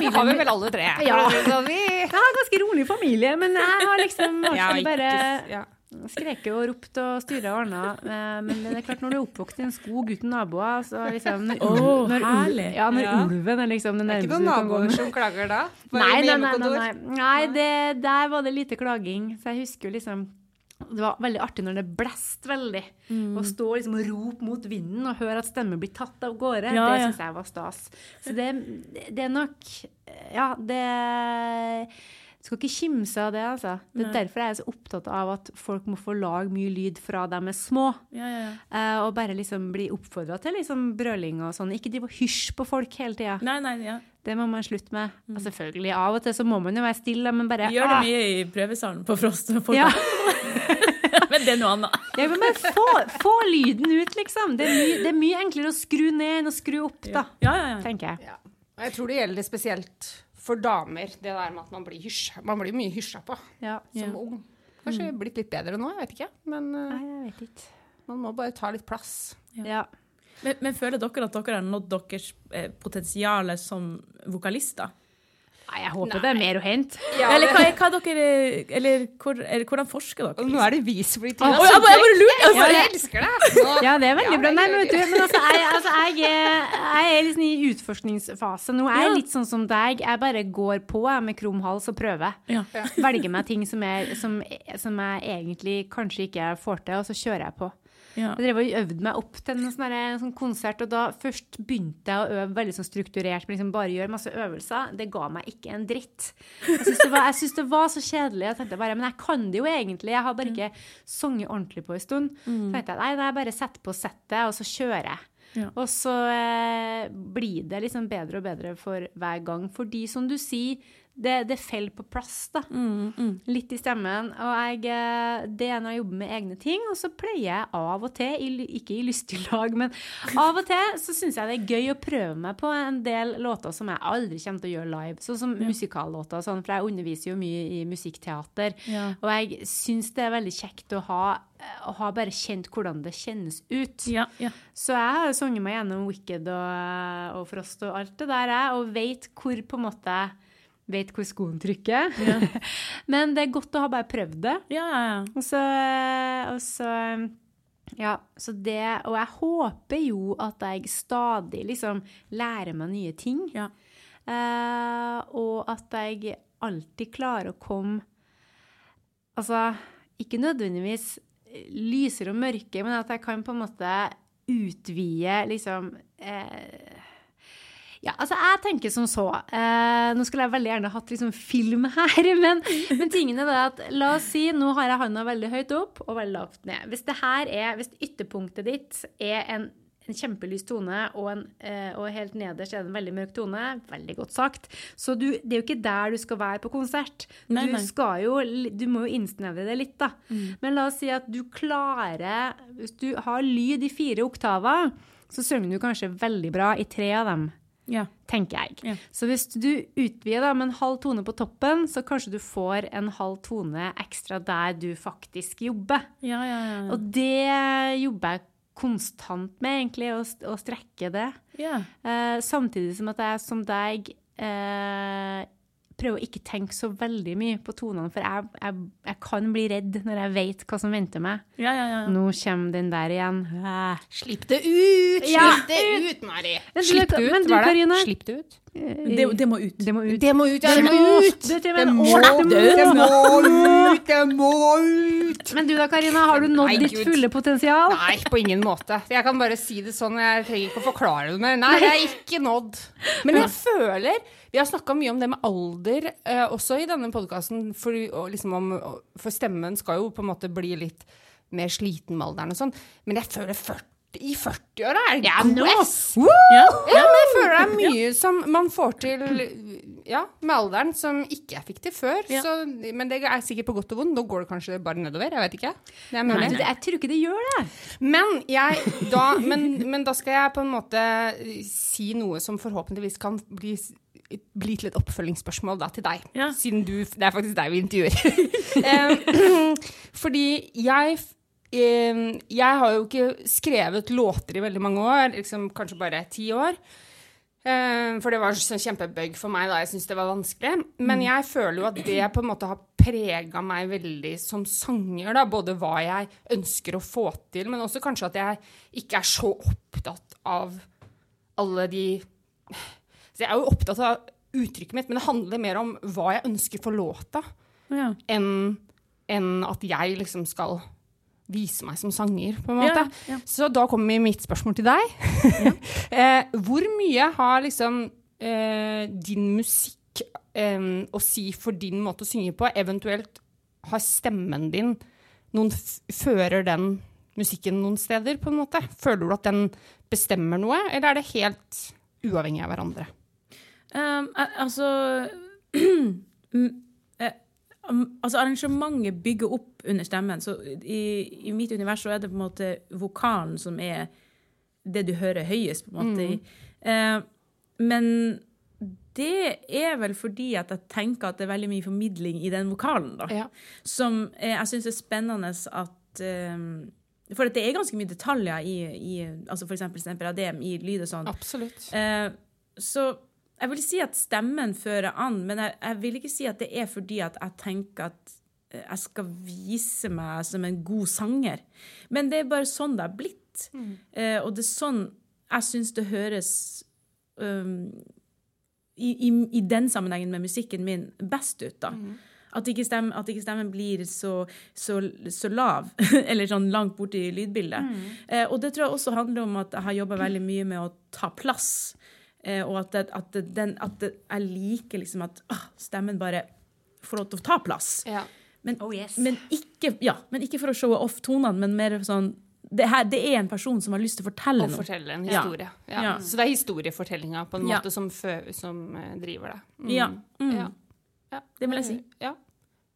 Det har vi vel alle tre. Ja. Jeg har en ganske rolig familie, men jeg har liksom Ja, ikke- bare ja. Skreket og ropt og styra og ordna. Eh, Men det er klart, når du er oppvokst i en skog uten naboer, så liksom Når, Åh, når, herlig. ja, når Ja. ulven er liksom det Det er ikke nærmeste noen naboer som klager da? Bare Nei, nei, nei, nei, nei. nei det, der var det lite klaging. Så jeg husker jo liksom det var veldig artig når det blåste veldig. Mm. Å stå liksom og rope mot vinden og høre at stemmen blir tatt av gårde. Ja, det ja. syns jeg var stas. Så det, det er nok Ja, det skal ikke kimse av det, altså. Det er Nei. derfor jeg er så opptatt av at folk må få lage mye lyd fra de er små. Ja, ja, ja. Uh, og bare liksom bli oppfordra til liksom brøling og sånn. Ikke drive og hysj på folk hele tida. Nei, nei, ja. Det må man slutte med. Og selvfølgelig, av og til så må man jo være stille, men bare Vi gjør det ah, mye i prøvesalen på Frost. folk- Ja. Men det er noe annet. Ja, men bare få, få lyden ut, liksom. Det er, mye, det er mye enklere å skru ned enn å skru opp, da. Ja, ja, ja. Tenker jeg. Ja. Jeg tror det gjelder spesielt for damer, det der med at man blir, hysja, man blir mye hysja på Ja. som Ja. ung. Kanskje blitt litt bedre nå, jeg vet ikke. Men uh, Nei, jeg vet ikke. man må bare ta litt plass. Ja. Men, men føler dere at dere har nådd deres eh, potensial som vokalister? Nei, jeg håper det er mer å hente. eller hva, hva er dere Eller hvor, er, hvordan forsker dere? Nå er det vi som blir Å, jeg, jeg bare lurer! Altså, Jeg elsker det! Nå. Ja, det er veldig Ja, bra. Nei, men vet du, men altså, jeg, altså, jeg, jeg er liksom i utforskningsfase nå. Jeg er Ja. litt sånn som deg. Jeg bare går på jeg, med krum hals og prøver. Ja. Velger meg ting som, er, som, som jeg egentlig kanskje ikke får til, og så kjører jeg på. Ja. Jeg drev og øvde meg opp til en sånn, sånn konsert, og da først begynte jeg å øve veldig sånn strukturert, men liksom bare gjøre masse øvelser. Det ga meg ikke en dritt. Jeg syntes det, det var så kjedelig. Jeg tenkte bare, men jeg kan det jo egentlig. Jeg har bare ikke sunget ordentlig på en stund. Så tenkte jeg, nei, nei, bare sett på settet, og så kjører jeg. Ja. Og så eh, blir det liksom bedre og bedre for hver gang. Fordi som du sier, det, det faller på plass, da. Litt i stemmen. Og jeg, eh, det er når jeg jobber med egne ting, og så pleier jeg av og til, ikke i lystig lag, men av og til så syns jeg det er gøy å prøve meg på en del låter som jeg aldri kommer til å gjøre live. Sånn som musikallåter, og sånn, for jeg underviser jo mye i musikkteater. Ja. Og jeg syns det er veldig kjekt å ha, og har bare kjent hvordan det kjennes ut. Ja, ja. Så jeg har sunget meg gjennom Wicked og, og Frost og alt det der, jeg, og vet hvor på en måte Vet hvor skoen trykker. Men det er godt å ha bare prøvd det. ja, ja, ja. Og så, og så Ja, så det Og jeg håper jo at jeg stadig liksom lærer meg nye ting. Ja. Uh, og at jeg alltid klarer å komme Altså, ikke nødvendigvis lysere og mørke, men at jeg kan på en måte utvide liksom eh, ja, altså jeg tenker som så. Eh, nå skulle jeg veldig gjerne hatt liksom film her, men, men tingen er det at la oss si nå har jeg handa veldig høyt opp og veldig lavt ned. Hvis det her er, hvis ytterpunktet ditt er en en kjempelys tone, og, en, eh, og, helt nederst er det en veldig mørk tone. Veldig godt sagt. Så du, det er jo ikke der du skal være på konsert. Nei, du, skal jo, du må jo innsnevre det litt, da. Mm. Men la oss si at du klarer Hvis du har lyd i fire oktaver, så synger du kanskje veldig bra i tre av dem ja. tenker jeg. Ja. Så hvis du utvider da, med en halv tone på toppen, så kanskje du får en halv tone ekstra der du faktisk jobber. Ja, Og det jobber jeg konstant med, egentlig, å, å strekke det. Eh, samtidig som at jeg som deg eh, prøver å ikke tenke så veldig mye på tonene, for jeg, jeg, jeg kan bli redd når jeg vet hva som venter meg. Ja, ja, ja. Nå kommer den der igjen. Slipp det ut! Slipp det ut, Mari! Slipp det ut, var det? Slipp det ut. Det, det, må ut. Det må ut. Det må ut, ja, det må ut! Det må ut! Det må ut! Det må ut! Men du da, Karina, har du nådd ditt fulle potensial? Nei, på ingen måte. Jeg kan bare si det sånn. Jeg trenger ikke å forklare det mer. Nei, jeg er ikke nådd. Men jeg føler Vi har snakka mye om det med alder eh, også i denne podkasten, for, liksom for stemmen skal jo på en måte bli litt mer sliten med alderen og sånn. Men jeg føler 40 i 40-åra er det ja, yes. ja, ja, men jeg føler det er mye som man får til ja, med alderen som ikke jeg fikk til før. Så, men det er sikkert på godt og vondt. Nå går det kanskje bare nedover. Jeg vet ikke. Nei, jeg tror ikke det gjør det. Men, jeg, da, men, men, da skal jeg på en måte si noe som forhåpentligvis kan bli, bli til et oppfølgingsspørsmål da, til deg. Siden du Det er faktisk deg vi intervjuer. Fordi jeg jeg har jo ikke skrevet låter i veldig mange år, liksom kanskje bare ti år. For det var sånn kjempebøgg for meg da jeg syntes det var vanskelig. Men mm. jeg føler jo at det på en måte har prega meg veldig som sanger. da, Både hva jeg ønsker å få til, men også kanskje at jeg ikke er så opptatt av alle de Så jeg er jo opptatt av uttrykket mitt, men det handler mer om hva jeg ønsker for låta, ja. enn en at jeg liksom skal vise meg som sanger, på en måte. Ja, ja. Så da kommer mitt spørsmål til deg. Ja. eh, hvor mye har liksom eh, din musikk eh, å si for din måte å synge på? Eventuelt har stemmen din noen Fører den musikken noen steder, på en måte? Føler du at den bestemmer noe, eller er det helt uavhengig av hverandre? Um, altså altså Arrangementet bygger opp under stemmen. Så i, i, mitt univers så er det på en måte vokalen som er det du hører høyest, på en måte. Mm. Uh, men det er vel fordi at jeg tenker at det er veldig mye formidling i den vokalen, da. Ja. Som uh, jeg syns er spennende at uh, For det er ganske mye detaljer i, i altså f.eks. temperadem i lyd og sånn. Absolutt. Eh, så jeg vil si at stemmen fører an, men jeg, jeg, vil ikke si at det er fordi at jeg tenker at eh, jeg skal vise meg som en god sanger. Men det er bare sånn det har blitt. Mm. Eh, og det er sånn jeg syns det høres um, i, i, i, den sammenhengen med musikken min best ut, da. Mm. At ikke, stemmen, at ikke stemmen blir så, så, så lav, eller sånn langt borti lydbildet. Mm. Eh, og det tror jeg også handler om at jeg har jobba veldig mye med å ta plass. Eh, og at, det, at, det, den, at jeg liker liksom at ah, stemmen bare får lov til å ta plass. Ja. Men, oh, yes. men, ikke, ja, men, ikke, for å showe off tonene, men mer sånn det, her, det, er en person som har lyst til å fortelle noe. Å fortelle en historie. Ja. Ja. Så det er historiefortellinga på en måte som, som uh, driver det. Mm. Ja. Mm. Det vil jeg si. Ja.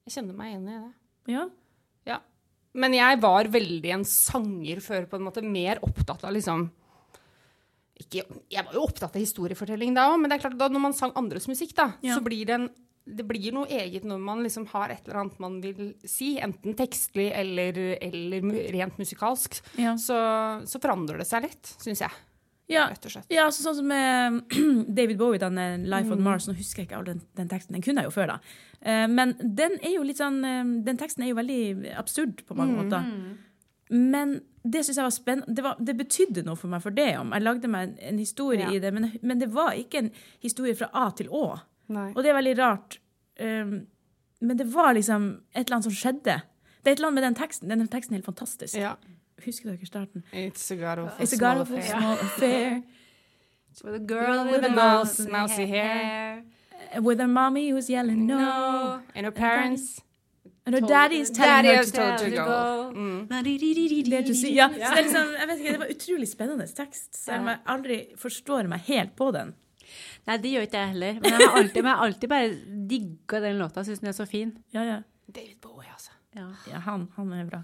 Jeg kjenner meg igjen i det. Ja. ja. Men jeg var veldig en sanger før, på en måte. Mer opptatt av liksom ikke, Jeg var jo opptatt av historiefortelling da òg, men det er klart da når man sang andres musikk, da, ja. så blir det en det blir noe eget når man liksom har et eller annet man vil si, enten tekstlig eller, eller rent musikalsk. Ja. Så, så, forandrer det seg litt, syns jeg. Ja, rett og slett. Ja, så sånn som med David Bowie, den 'Life mm. on Mars'. Nå husker jeg ikke all den, den, teksten, den kunne jeg jo før, da. Uh, men den er jo litt sånn uh, Den teksten er jo veldig absurd på mange mm. måter. Men det syns jeg var spennende. Det, var, det, betydde noe for meg for det om. Jeg lagde meg en, en historie ja. i det, men, men, det var ikke en historie fra A til Å. Nei. Og det er veldig rart. Um, men det var liksom et eller annet som skjedde. Det er et eller annet med den teksten. Den teksten er helt fantastisk. Ja. Husker dere starten? It's a god of a, It's a, god of a small affair. With a girl with, with a mouse, mousy hair. hair. With her mommy who's yelling no. no. And her parents Her daddy's telling Daddy her to you to go. Mm. Det er til Ja, så det, er liksom, jeg vet ikke, det var utrolig spennende tekst, selv om jeg aldri forstår meg helt på den. Nei, det gjør ikke jeg heller. Men jeg har alltid, jeg har alltid bare digga den låta. Syns den er så fin. Ja, ja. David Bowie, altså. Ja. ja han, han er bra.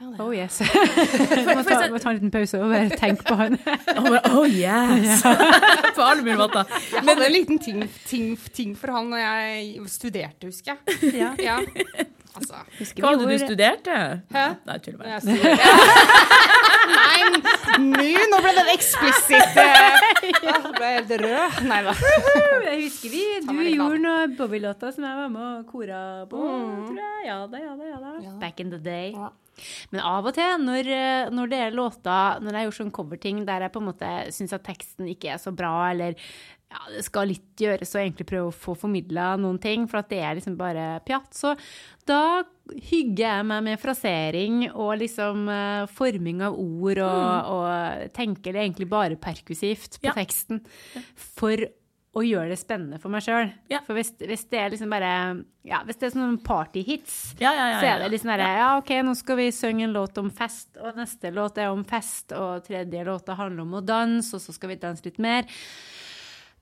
Oh yes. må, ta, må ta en liten pause og bare tenke på han. Og oh yes! På alle mulige måter. Jeg hadde en liten ting, ting, ting for han når jeg studerte, husker jeg. Ja. Ja. Altså Hva hadde du studert, studert? Hæ? Nei, tuller bare. Nei, nå, nå ble den eksplisitt. eh, Jeg ble helt rød. Nei da. Jeg husker vi, du gjorde noen Bobby-låter som jeg var med og kora på. Tror jeg. Ja da, ja da, ja da. Back in the day. Ja. Men av og til, når, eh, når det er låter Når jeg gjør sånn coverting der jeg på en måte syns at teksten ikke er så bra, eller ja, det skal litt gjøres å egentlig prøve å få formidla noen ting, for at det er liksom bare pjatt, så da hygger jeg meg med frasering og liksom uh, forming av ord, og, og tenker det egentlig bare perkusivt på Ja. teksten. For å gjøre det spennende for meg sjøl. Ja. For hvis, hvis det er liksom bare Ja, hvis det er sånne partyhits, så er det liksom der, ja, OK, nå skal vi synge en låt om fest, og neste låt er om fest, og tredje låta handler om å danse, og så skal vi danse litt mer.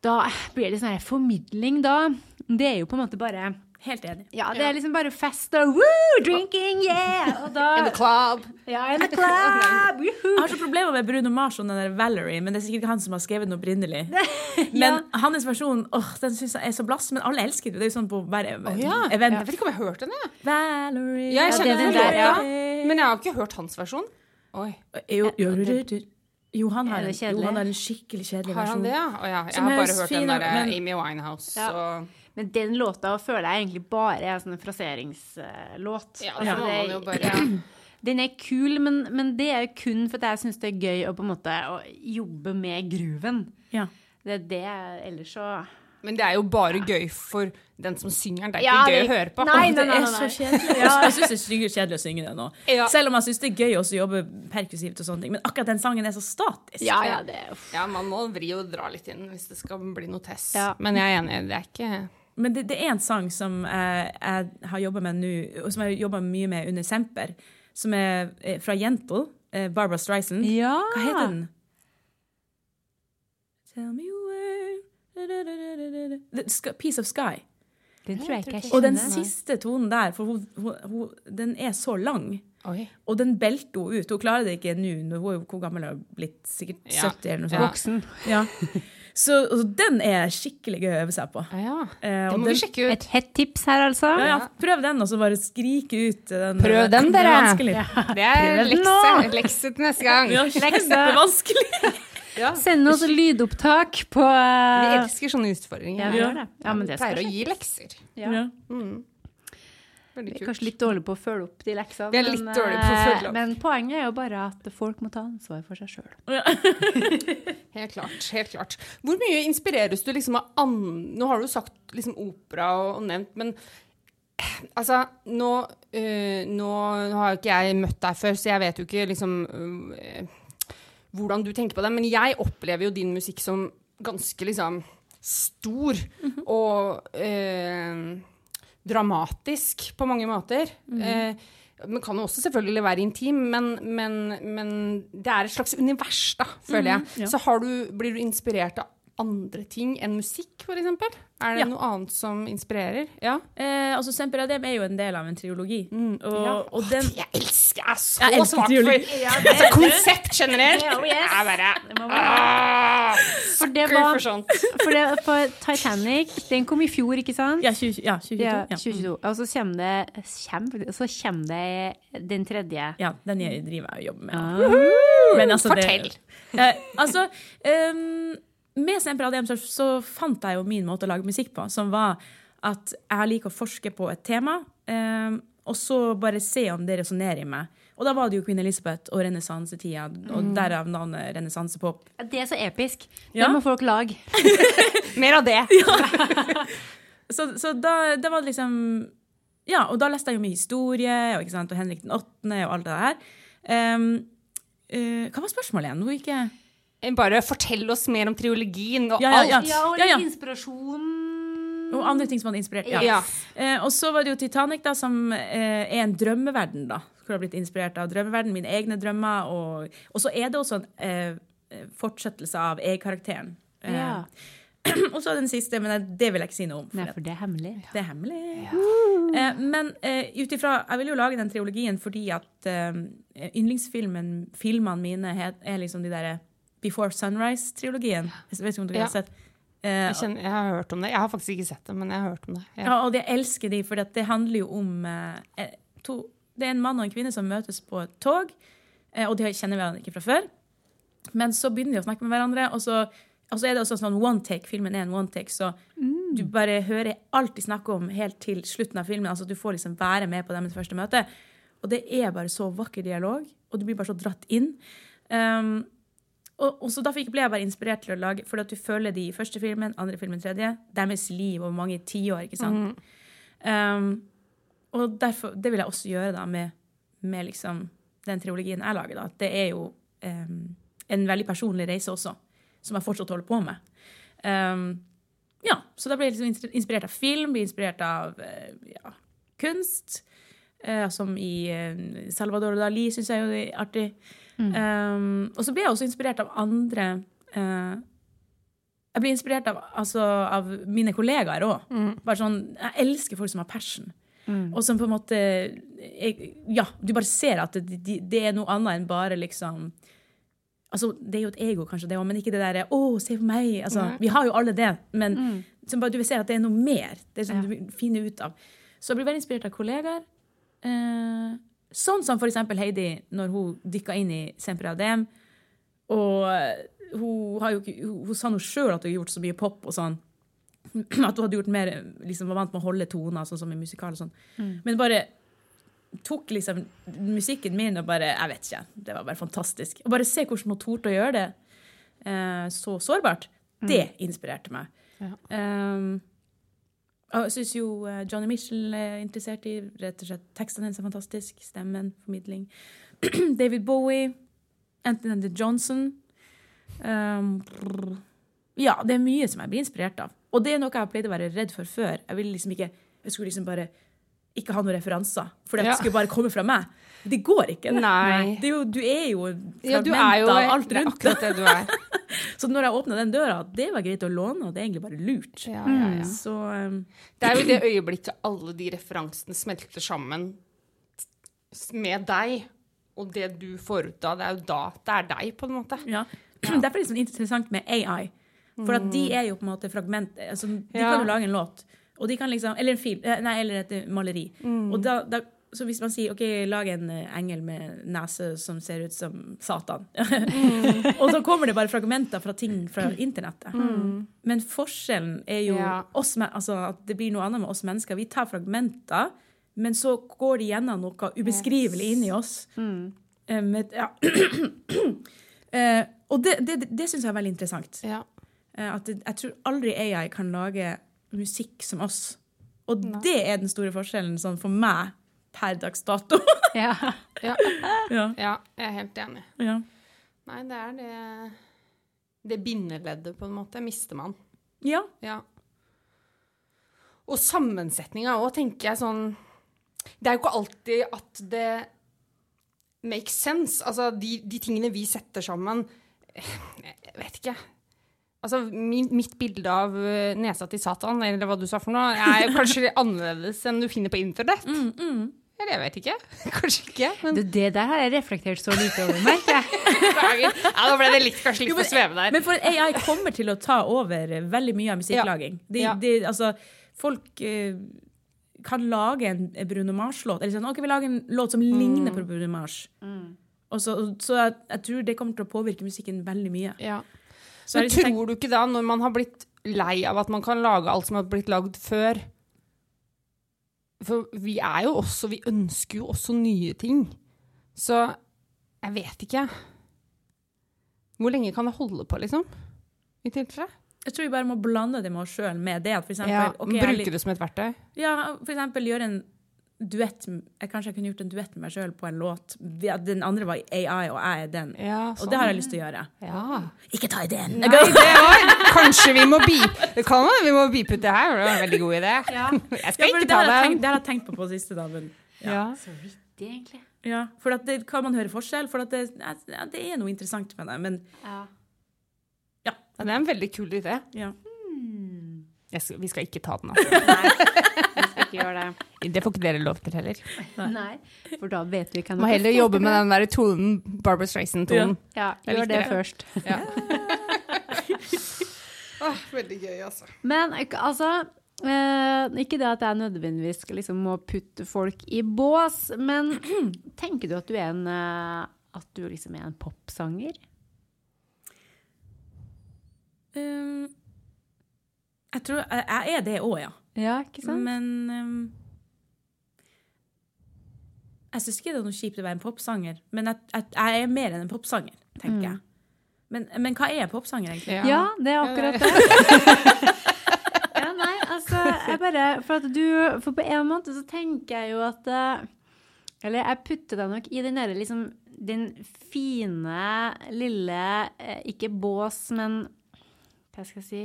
Da blir det sånn her formidling, da. Det er jo på en måte bare Helt enig. Ja, det er liksom bare fest og woo, drinking, yeah! Og da In the club. Ja, in the club! Jeg har så problemer med Bruno Mars og den der Valerie, men det er sikkert ikke han som har skrevet den opprinnelig. Men hans versjon åh, den synes jeg er så blass, men alle elsker det. Det er jo sånn på hver oh, ja. event. Jeg vet ikke om jeg har hørt den, jeg. Valerie Ja, jeg kjenner er den der, ja. men jeg har ikke hørt hans versjon. Oi, Jo, jo, jo, jo, jo, han har Er en, det jo, han har en skikkelig kjedelig har han det, ja? oh, ja. Jeg har bare hørt fin, den der Amy Winehouse. Ja. Og... Men den låta føler jeg egentlig bare er en sånn fraseringslåt. ja, Altså, så må det- man jo bare Den er kul, men, men det er kun fordi jeg syns det er gøy å på en måte å jobbe med grooven. Ja. Det er det ellers så Men det er jo bare gøy for den som synger den. Det er Ja, ikke gøy det- å høre på. Nei, nei, nei, er nei, så Jeg syns det er kjedelig å synge det nå. Ja. Selv om jeg syns det er gøy også å jobbe perkusivt og sånne ting. Men akkurat den sangen er så statisk. Ja, ja, det. Ja, man må vri og dra litt inn hvis det skal bli noe test. Ja. Men jeg er enig, det er ikke Men det, det er en sang som jeg, jeg har jobba med nå, og som jeg jobba mye med under Semper, som er eh, fra Jentel. eh, Barbara Streisand. Ja! Hva heter den? Tell me Piece of Sky. Den tror jeg ikke jeg Og den siste tonen der, for hun, hun, hun, den er så lang. Oi. Og den belter hun ut. Hun klarer det ikke nå. Hun er jo hvor gammel er blitt? Sikkert Ja. 70 eller noe Ja. sånt. Voksen. Ja. Så, så den er skikkelig gøy å øve seg på. Ja, ja. Eh, Det og må den, vi sjekke ut. Et hett tips her, altså. ja, ja, prøv den, og så bare skrike ut den. Prøv den, Det er dere. Det er Prøv den lekse, lekse til neste gang. Ja, kjempevanskelig. Send oss lydopptak på Vi uh, elsker sånne utfordringer. Ja, vi Ja. gjør det. Ja, men det Vi skal pleier å gi lekser. Ja. Ja. Veldig Vi er kanskje litt dårlige på å følge opp de leksene. Vi er litt men, dårlige på å følge eh, opp. Men poenget er jo bare at folk må ta ansvar for seg sjøl. Helt klart. helt klart. Hvor mye inspireres du liksom av an... Nå har du sagt liksom opera og, og nevnt, men eh, altså nå, øh, nå har jo ikke jeg møtt deg før, så jeg vet jo ikke liksom øh, hvordan du tenker på det, men jeg opplever jo din musikk som ganske liksom stor og eh, dramatisk på mange måter. Eh, men kan jo også selvfølgelig være intim, men, men, men det er et slags univers, da, føler jeg. ja. Så har du, blir du inspirert av andre ting enn musikk, for eksempel? Er det Ja. noe annet som inspirerer? Ja. Eh, altså, Semper Adem er jo en del av en triologi. Og, Ja. og den Jeg elsker jeg er så Jeg elsker svak for triologi. altså, konsept generelt. Ja, oh yes. Jeg bare Det ah, For det var for sånt. For, det, for Titanic, den kom i fjor, ikke sant? Ja, 20, ja 2022. Ja, Ja, 2022. Og så kommer det, så kommer det den tredje. Ja, den jeg driver jeg og jobber med. Ah. Men altså, det- Fortell. Eh, altså, ehm, med Semper ADM så, så fant jeg jo min måte å lage musikk på, som var at jeg liker å forske på et tema, eh, og så bare se om det resonnerer i meg. Og da var det jo Queen Elizabeth og renessansetida, og derav navnet renessansepop. Det er så episk. Det Ja. må folk lage. Mer av det. Så, så da, da var det liksom Ja, og da leste jeg jo mye historie, og, og Henrik den åttende og alt det der. Um, uh, hva var spørsmålet igjen? Nå ikke Bare fortell oss mer om triologien og Ja, ja, ja. alt. Ja, og Ja, litt ja. inspirasjon Og andre ting som hadde inspirert. Ja. Ja. Eh, og så var det jo Titanic, da, som eh, er en drømmeverden, da. Hvor jeg har blitt inspirert av drømmeverden, mine egne drømmer. Og, og så er det også en eh, fortsettelse av jeg-karakteren. Eh, Ja. og så den siste, men det- det vil jeg ikke si noe om. For Nei, for det er hemmelig. det er hemmelig. Eh, men eh, ut ifra Jeg vil jo lage den triologien fordi at eh, yndlingsfilmen filmene mine het, er liksom de derre Before Sunrise-trilogien. Jeg vet ikke om du Ja. har sett. Eh, Jeg, kjenner, jeg har hørt om det. Jeg har faktisk ikke sett det, men jeg har hørt om det. Ja. ja, og jeg elsker de, for det handler jo om eh, eh, to, Det er en mann og en kvinne som møtes på et tog, eh, og de kjenner hverandre ikke fra før. Men så begynner de å snakke med hverandre, og så, og så er det også sånn one take. Filmen er en one take, så du bare hører alt de snakker om helt til slutten av filmen. altså Du får liksom være med på deres første møte. Og det er bare så vakker dialog, og du blir bare så dratt inn. Um, og, og så da fikk, ble jeg bare inspirert til å lage Fordi at du føler de i første filmen, andre filmen, tredje. Deres liv over mange tiår. ikke sant? Um, og derfor, det vil jeg også gjøre da med, med liksom den triologien jeg lager. da. at Det er jo um, en veldig personlig reise også, som jeg fortsatt holder på med. Um, ja, Så da blir jeg liksom inspirert av film, blir inspirert av eh, ja, kunst. Uh, som i eh, Salvador Dali syns jeg jo det er artig. Um, og så blir jeg også inspirert av andre uh, Jeg blir inspirert av, altså, av mine kollegaer òg. Bare sånn, Jeg elsker folk som har passion. Og som på en måte jeg, Ja, du bare ser at det, det, det er noe annet enn bare liksom Altså, Det er jo et ego, kanskje, det òg, men ikke det derre 'Å, se på meg'. Altså, mm. vi har jo alle det, men som bare, du vil se at det er noe mer. Det er sånn Ja. du finner ut av. Så jeg blir veldig inspirert av kollegaer. Eh, sånn som for eksempel Heidi, når hun dykka inn i Sempre Adem. Og hun, har jo, hun, hun sa nå sjøl at hun har gjort så mye pop og sånn. At hun hadde gjort mer, liksom var vant med å holde toner, sånn som i musikal og sånn. Men bare tok liksom musikken min og bare Jeg vet ikke. Det var bare fantastisk. Å bare se hvordan hun torde å gjøre det eh, så sårbart, det inspirerte meg. Ja. Um, og jeg syns jo eh, Johnny Mitchell er interessert i rett og slett tekstene hennes er fantastisk. Stemmen, formidling. David Bowie. Anthony Johnson. Um, ja, det er mye som jeg blir inspirert av. Og det er noe jeg har pleid å være redd for før. Jeg ville liksom ikke Jeg skulle liksom bare ikke ha noen referanser, for det Ja. skulle bare komme fra meg. Det går ikke. det. Nei. Det er jo, du er jo Ja, du er jo av alt rundt. det er akkurat det du er. Så når jeg åpna den døra, det var greit å låne, og det er egentlig bare lurt. Ja, ja, ja. Så um, Det er jo det øyeblikket alle de referansene smelter sammen med deg, og det du får ut av, det er jo da det er deg, på en måte. ja. Derfor er det sånn interessant med AI. For at de er jo på en måte fragment altså, De Ja. kan jo lage en låt, og de kan liksom, eller en film, eh, nei, eller et maleri. maleri. Og da, da, så hvis man sier OK, lag en eh, engel med nese som ser ut som Satan, og så kommer det bare fragmenter fra ting fra internettet. Men forskjellen er jo Ja. oss, altså, at det blir noe annet med oss mennesker. Vi tar fragmenter, men så går de gjennom noe ubeskrivelig inni oss. Mm. Med, ja. uh, og det, det, det syns jeg er veldig interessant. Ja. Uh, at det, jeg tror aldri AI kan lage musikk som oss. Og det er den store forskjellen sånn for meg per dags dato. Ja. Ja. ja. ja, jeg er helt enig. Ja. Nei, det er det Det bindeleddet, på en måte, mister man. ja. Ja. Og sammensetninga òg, tenker jeg sånn Det er jo ikke alltid at det makes sense. Altså, de, de tingene vi setter sammen Jeg vet ikke. Altså, min, mitt bilde av eh, nesa til Satan, eller hva du sa for noe, er kanskje annerledes enn du finner på internett. Eller jeg vet ikke. Kanskje ikke. Men Det, det der har jeg reflektert så lite over, merker jeg. Ja, da ble det litt, kanskje litt Jo, men- for sveve der. Men for AI kommer til å ta over veldig mye av musikklaging. De, Ja. de, altså, folk eh, kan lage en Bruno Mars-låt. Eller sånn, ok, vi lager en låt som ligner på Bruno Mars. Og så, så jeg, jeg tror det kommer til å påvirke musikken veldig mye. Ja. Så Men liksom tror du ikke da, når man har blitt lei av at man kan lage alt som har blitt lagd før For vi er jo også Vi ønsker jo også nye ting. Så jeg vet ikke. Hvor lenge kan det holde på, liksom? I tilfelle? Jeg tror vi bare må blande det med oss sjøl med det. at For eksempel, Ja, okay, Bruke litt- det som et verktøy? Ja, for eksempel gjøre en duett jeg Kanskje jeg kunne gjort en duett med meg sjøl på en låt. Den andre var AI, og jeg er den. Ja, Og sånn. det har jeg lyst til å gjøre. Ja. Ikke ta ideen! Nei, det var Kanskje vi må beepe Det kan vi må beepe ut det her. Det var en veldig god idé. Jeg skal ikke det, ta den. det. har jeg tenkt på på siste, dagen. Ja. Ja. Så vittig, egentlig. Ja, for at det kan man høre forskjell, for at det, ja, det er noe interessant med det. Men Ja. Ja, Det er en veldig kul idé. ja. Jeg skal, vi skal ikke ta den, altså. Ikke gjør det. Det får ikke dere lov til heller. Nei, for da vet vi Må heller jobbe med den der tonen, Barbara Streisand-tonen. Ja, Det er gjør det først. veldig gøy, altså. Men ikke- altså eh, Ikke det at jeg nødvendigvis skal liksom må putte folk i bås, men tenker du at du er en eh, At du liksom er en popsanger? Um, jeg tror jeg er det òg, ja. Ja, ikke sant? Men um, Jeg syns ikke det er noe kjipt å være en popsanger, men jeg, jeg, jeg er mer enn en popsanger, tenker jeg. Men, men hva er popsanger, egentlig? Ja. Ja, det er akkurat det. ja, nei, altså jeg bare For at du For på en måte så tenker jeg jo at eh, Eller jeg putter deg nok i den derre liksom Den fine, lille eh, Ikke bås, men Hva skal jeg si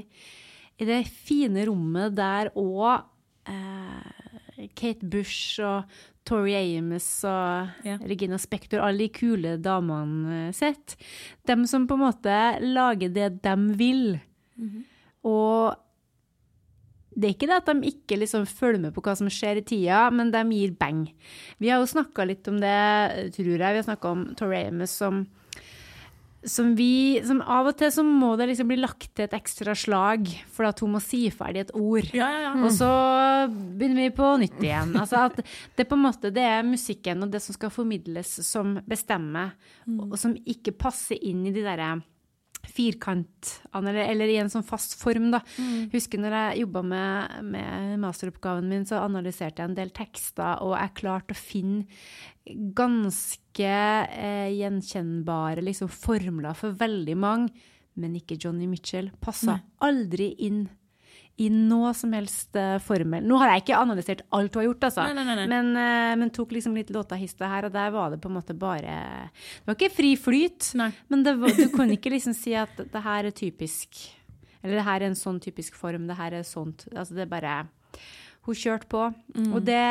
I det fine rommet der òg eh, Kate Bush og Tori Amos og yeah. Regina Spektor, alle de kule damene sitt. sett. Dem som på en måte lager det de vil. Og det er ikke det at de ikke liksom følger med på hva som skjer i tida, men de gir bang. Vi har jo snakka litt om det, tror jeg. Vi har snakka om Tori Amos som som vi som Av og til så må det liksom bli lagt til et ekstra slag for at hun må si ferdig et ord. Ja, ja, ja. Og så begynner vi på nytt igjen. Altså at det på en måte det er musikken og det som skal formidles, som bestemmer, og som ikke passer inn i de derre firkantene, eller, eller i en sånn fast form, da. Husker når jeg jobba med, med masteroppgaven min, så analyserte jeg en del tekster, og jeg klarte å finne ganske eh, gjenkjennbare liksom, formler for veldig mange, men ikke Johnny Mitchell. Passa aldri inn i noe som helst eh, formel. Nå har jeg ikke analysert alt hun har gjort, altså. Nei, nei, nei. Men, eh, men tok liksom litt låta hista her, og der var det på en måte bare Det var ikke fri flyt, men det var, du kunne ikke liksom si at det her er typisk Eller det her er en sånn typisk form, det her er sånt. Altså det er bare Hun kjørte på. Og, det,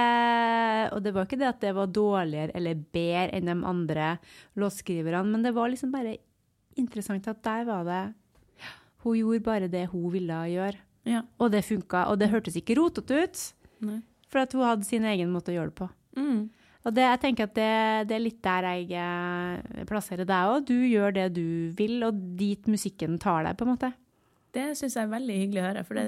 og det var ikke det at det var dårligere eller bedre enn de andre låtskriverne, men det var liksom bare interessant at der var det Hun gjorde bare det hun ville gjøre. Ja. Og det funka. Og det hørtes ikke rotete ut, Nei. for at hun hadde sin egen måte å gjøre det på. Mm. Og det, jeg tenker at det, det er litt der jeg eh, plasserer deg òg. Du gjør det du vil, og dit musikken tar deg, på en måte. Det syns jeg er veldig hyggelig å høre, for det,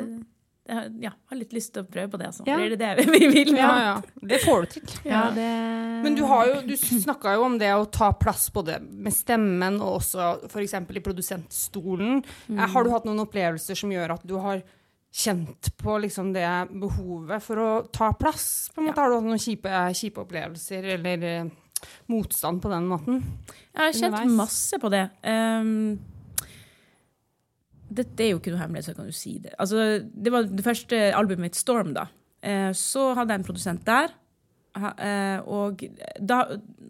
jeg har- ja, har litt lyst til å prøve på det. Altså. Ja. Blir det det vi vil? Ja, ja. Det får du til. Ja, det Men du, har jo, du snakka jo om det å ta plass både med stemmen og også f.eks. i produsentstolen. Mm. Har du hatt noen opplevelser som gjør at du har kjent på liksom det behovet for å ta plass? På en måte Har du hatt noen kjipe, kjipe opplevelser eller eh, motstand på den måten? Jeg har kjent Underveis. masse på det. Um, dette er jo ikke noe hemmelig, så jeg kan jo si det. Altså, det var det første albumet mitt, Storm, da. Uh, så hadde jeg en produsent der. Eh, og, da,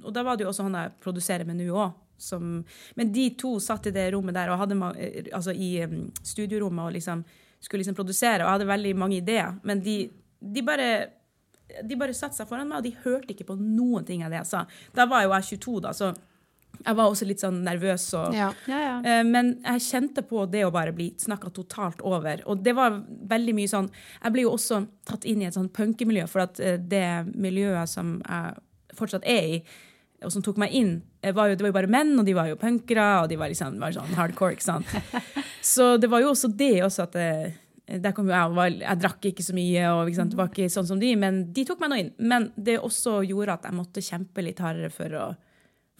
og da var det jo også han jeg produserer med nå òg. Men de to satt i det rommet der og hadde altså i um, studiorommet og liksom skulle liksom produsere og hadde veldig mange ideer. Men de, de bare de bare satte seg foran meg, og de hørte ikke på noen ting av det jeg sa. Da var jo jeg 22, da, så jeg var også litt sånn nervøs. Og, Ja. Ja, ja. Eh, Men jeg kjente på det å bare bli snakka totalt over. Og det var veldig mye sånn Jeg ble jo også tatt inn i et sånn punkemiljø, for at eh, det miljøet som jeg fortsatt er i, og som tok meg inn, eh, var jo, det var jo bare menn, og de var jo punkere, og de var liksom var sånn hardcore, ikke sant. Så det var jo også det også at eh, der kom jo jeg, og var, jeg drakk ikke så mye, og ikke sant, det var ikke sånn som de, men de tok meg nå inn. Men det også gjorde at jeg måtte kjempe litt hardere for å,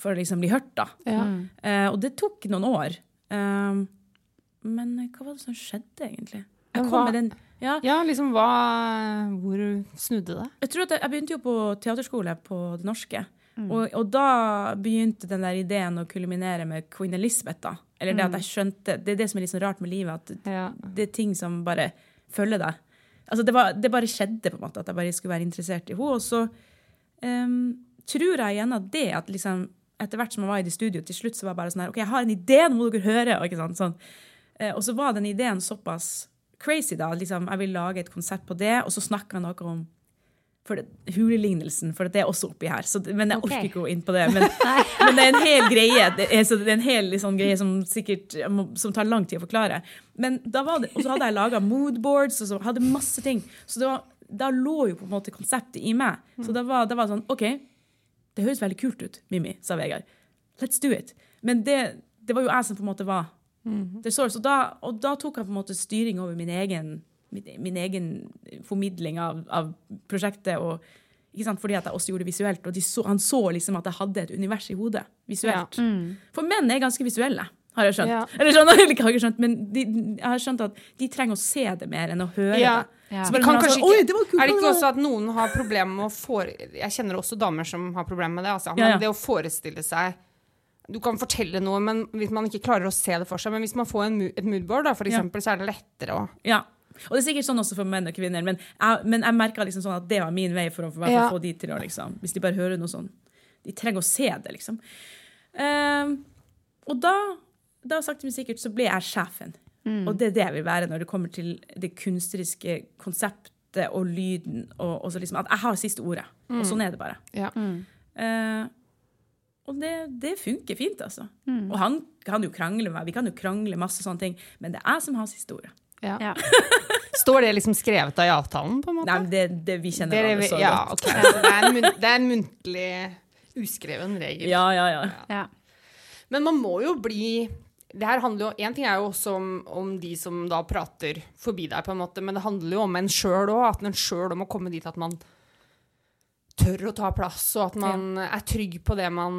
for å liksom bli hørt, da. Ja. Uh, og det tok noen år. Uh, men hva var det som skjedde, egentlig? Jeg kom med den ja, ja, liksom hva Hvor snudde det? jeg tror at jeg, jeg begynte jo på teaterskole på Det Norske. Og, og da begynte den der ideen å kulminere med Queen Elizabeth. da. Eller det at jeg skjønte, det er det som er litt sånn rart med livet, at Ja. det er ting som bare følger deg. Altså det, var, det bare skjedde, på en måte, at jeg bare skulle være interessert i henne. Og så um, tror jeg gjennom det at liksom, etter hvert som jeg var i det studioet, til slutt så var jeg bare sånn her OK, jeg har en idé, nå må dere høre. Og, sånn. Eh, og så var den ideen såpass crazy, da. Liksom, jeg vil lage et konsept på det, og så snakka jeg noe om for det, hulelignelsen, for det er også oppi her. Så, men jeg orker ikke å gå inn på det. Men, men, det er en hel greie det er, det er en hel liksom, greie som sikkert som tar lang tid å forklare. Men da var det, Og så hadde jeg laga moodboards og så hadde masse ting. Så var, da lå jo på en måte konseptet i meg. Så da var det sånn OK, det høres veldig kult ut, Mimmi, sa Vegard. Let's do it. Men det, det var jo jeg som på en måte var mm -hmm. source. Og da, og da tok jeg på en måte styring over min egen min egen formidling av, av prosjektet. og fordi at jeg også gjorde det visuelt. Og de så, han så liksom at jeg hadde et univers i hodet visuelt. Ja. Mm. For menn er ganske visuelle, har jeg skjønt. Ja. Eller skjønner, jeg har ikke skjønt, men de, jeg har skjønt at de trenger å se det mer enn å høre ja. det. Ja. Så kan kanskje ikke, det er det ikke også at noen har problemer med å fore... Jeg kjenner også damer som har problemer med det. Altså. Men det å forestille seg du kan fortelle noe, men hvis man ikke klarer å se det for seg. Men hvis man får en, et moodboard, da, for eksempel, så er det lettere å ja. Og det er sikkert sånn også for menn og kvinner, men jeg, men jeg merka liksom sånn at det var min vei for å, for ja. få de til å liksom, Hvis de bare hører noe sånn De trenger å se det, liksom. Um, og da, da sakte, men sikkert, så ble jeg sjefen. Mm. Og det er det jeg vil være når det kommer til det kunstneriske konseptet og lyden. Og, og liksom, at jeg har siste ordet. Mm. Og sånn er det bare. Ja. Mm. Uh, og det, det, funker fint, altså. Mm. Og han kan jo krangle med meg, vi kan jo krangle masse sånne ting, men det er jeg som har siste ordet. Ja. Ja. Står det liksom skrevet av i avtalen? på en måte? Nei, det, det vi kjenner det, så ja, okay. det, er en, det er en muntlig, uskreven regel. Ja, ja, ja, ja. Men man må jo bli det her handler jo, En ting er jo også om, om, de som da prater forbi deg, på en måte, men det handler jo om en sjøl òg. At en sjøl må komme dit at man tør å ta plass, og at man ja. er trygg på det man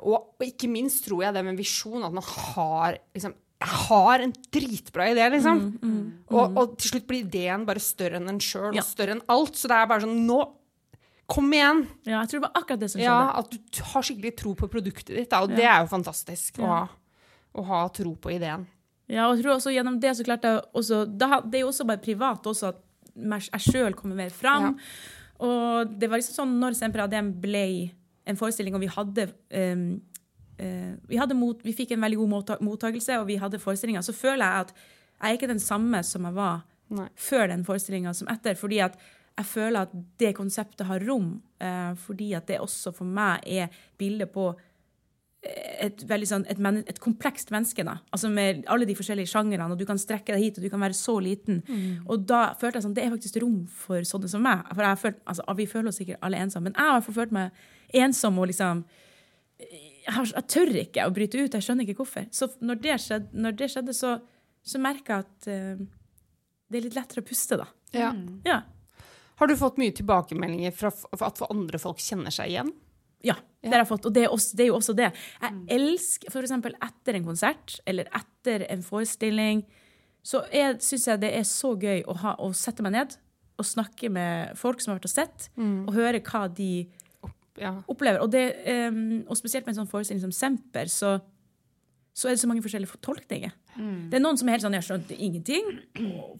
og, og, ikke minst tror jeg det med visjon, at man har liksom jeg har en dritbra idé, liksom. Mm, mm, mm. Og, og, til slutt blir ideen bare større enn en sjøl, ja. og større enn alt. Så det er bare sånn Nå! Kom igjen! Ja, jeg tror det var akkurat det som skjedde. Ja, At du har skikkelig tro på produktet ditt. Da, og ja. det er jo fantastisk å ha, å, ha, tro på ideen. Ja, og jeg tror også gjennom det så klarte jeg også da, Det er jo også bare privat også at jeg sjøl kommer mer fram. Og det var liksom sånn når Semperadem ble en forestilling, og vi hadde um, vi, mot, vi, fikk en veldig god mottakelse, og vi hadde forestillinger. Så føler jeg at jeg er ikke den samme som jeg var Nei. før den forestillinga som etter. fordi at jeg føler at det konseptet har rom, uh, fordi at det også for meg er bildet på et, veldig sånn, et, men, et, komplekst menneske. da, altså Med alle de forskjellige sjangrene, og du kan strekke deg hit, og du kan være så liten. Mm. Og da følte jeg sånn, det er faktisk rom for sånne som meg. For jeg følt, altså, Vi føler oss sikkert alle ensomme, men jeg har følt meg ensom og liksom jeg, jeg, tør ikke å bryte ut. Jeg skjønner ikke hvorfor. Så når det skjedde, når det skjedde så, så merka jeg at uh, det er litt lettere å puste, da. Ja. Mm. ja. Har du fått mye tilbakemeldinger fra at andre folk kjenner seg igjen? Ja, det har jeg fått. Og det er, også, det er jo også det. Jeg mm. elsker f.eks. etter en konsert eller etter en forestilling, så syns jeg det er så gøy å, ha, å, sette meg ned og snakke med folk som har vært og sett, mm. og høre hva de ja. opplever. Og, det, um, og, spesielt med en sånn forestilling som Semper, så, så er det så mange forskjellige fortolkninger. Mm. Det er noen som er helt sånn 'Jeg skjønte ingenting',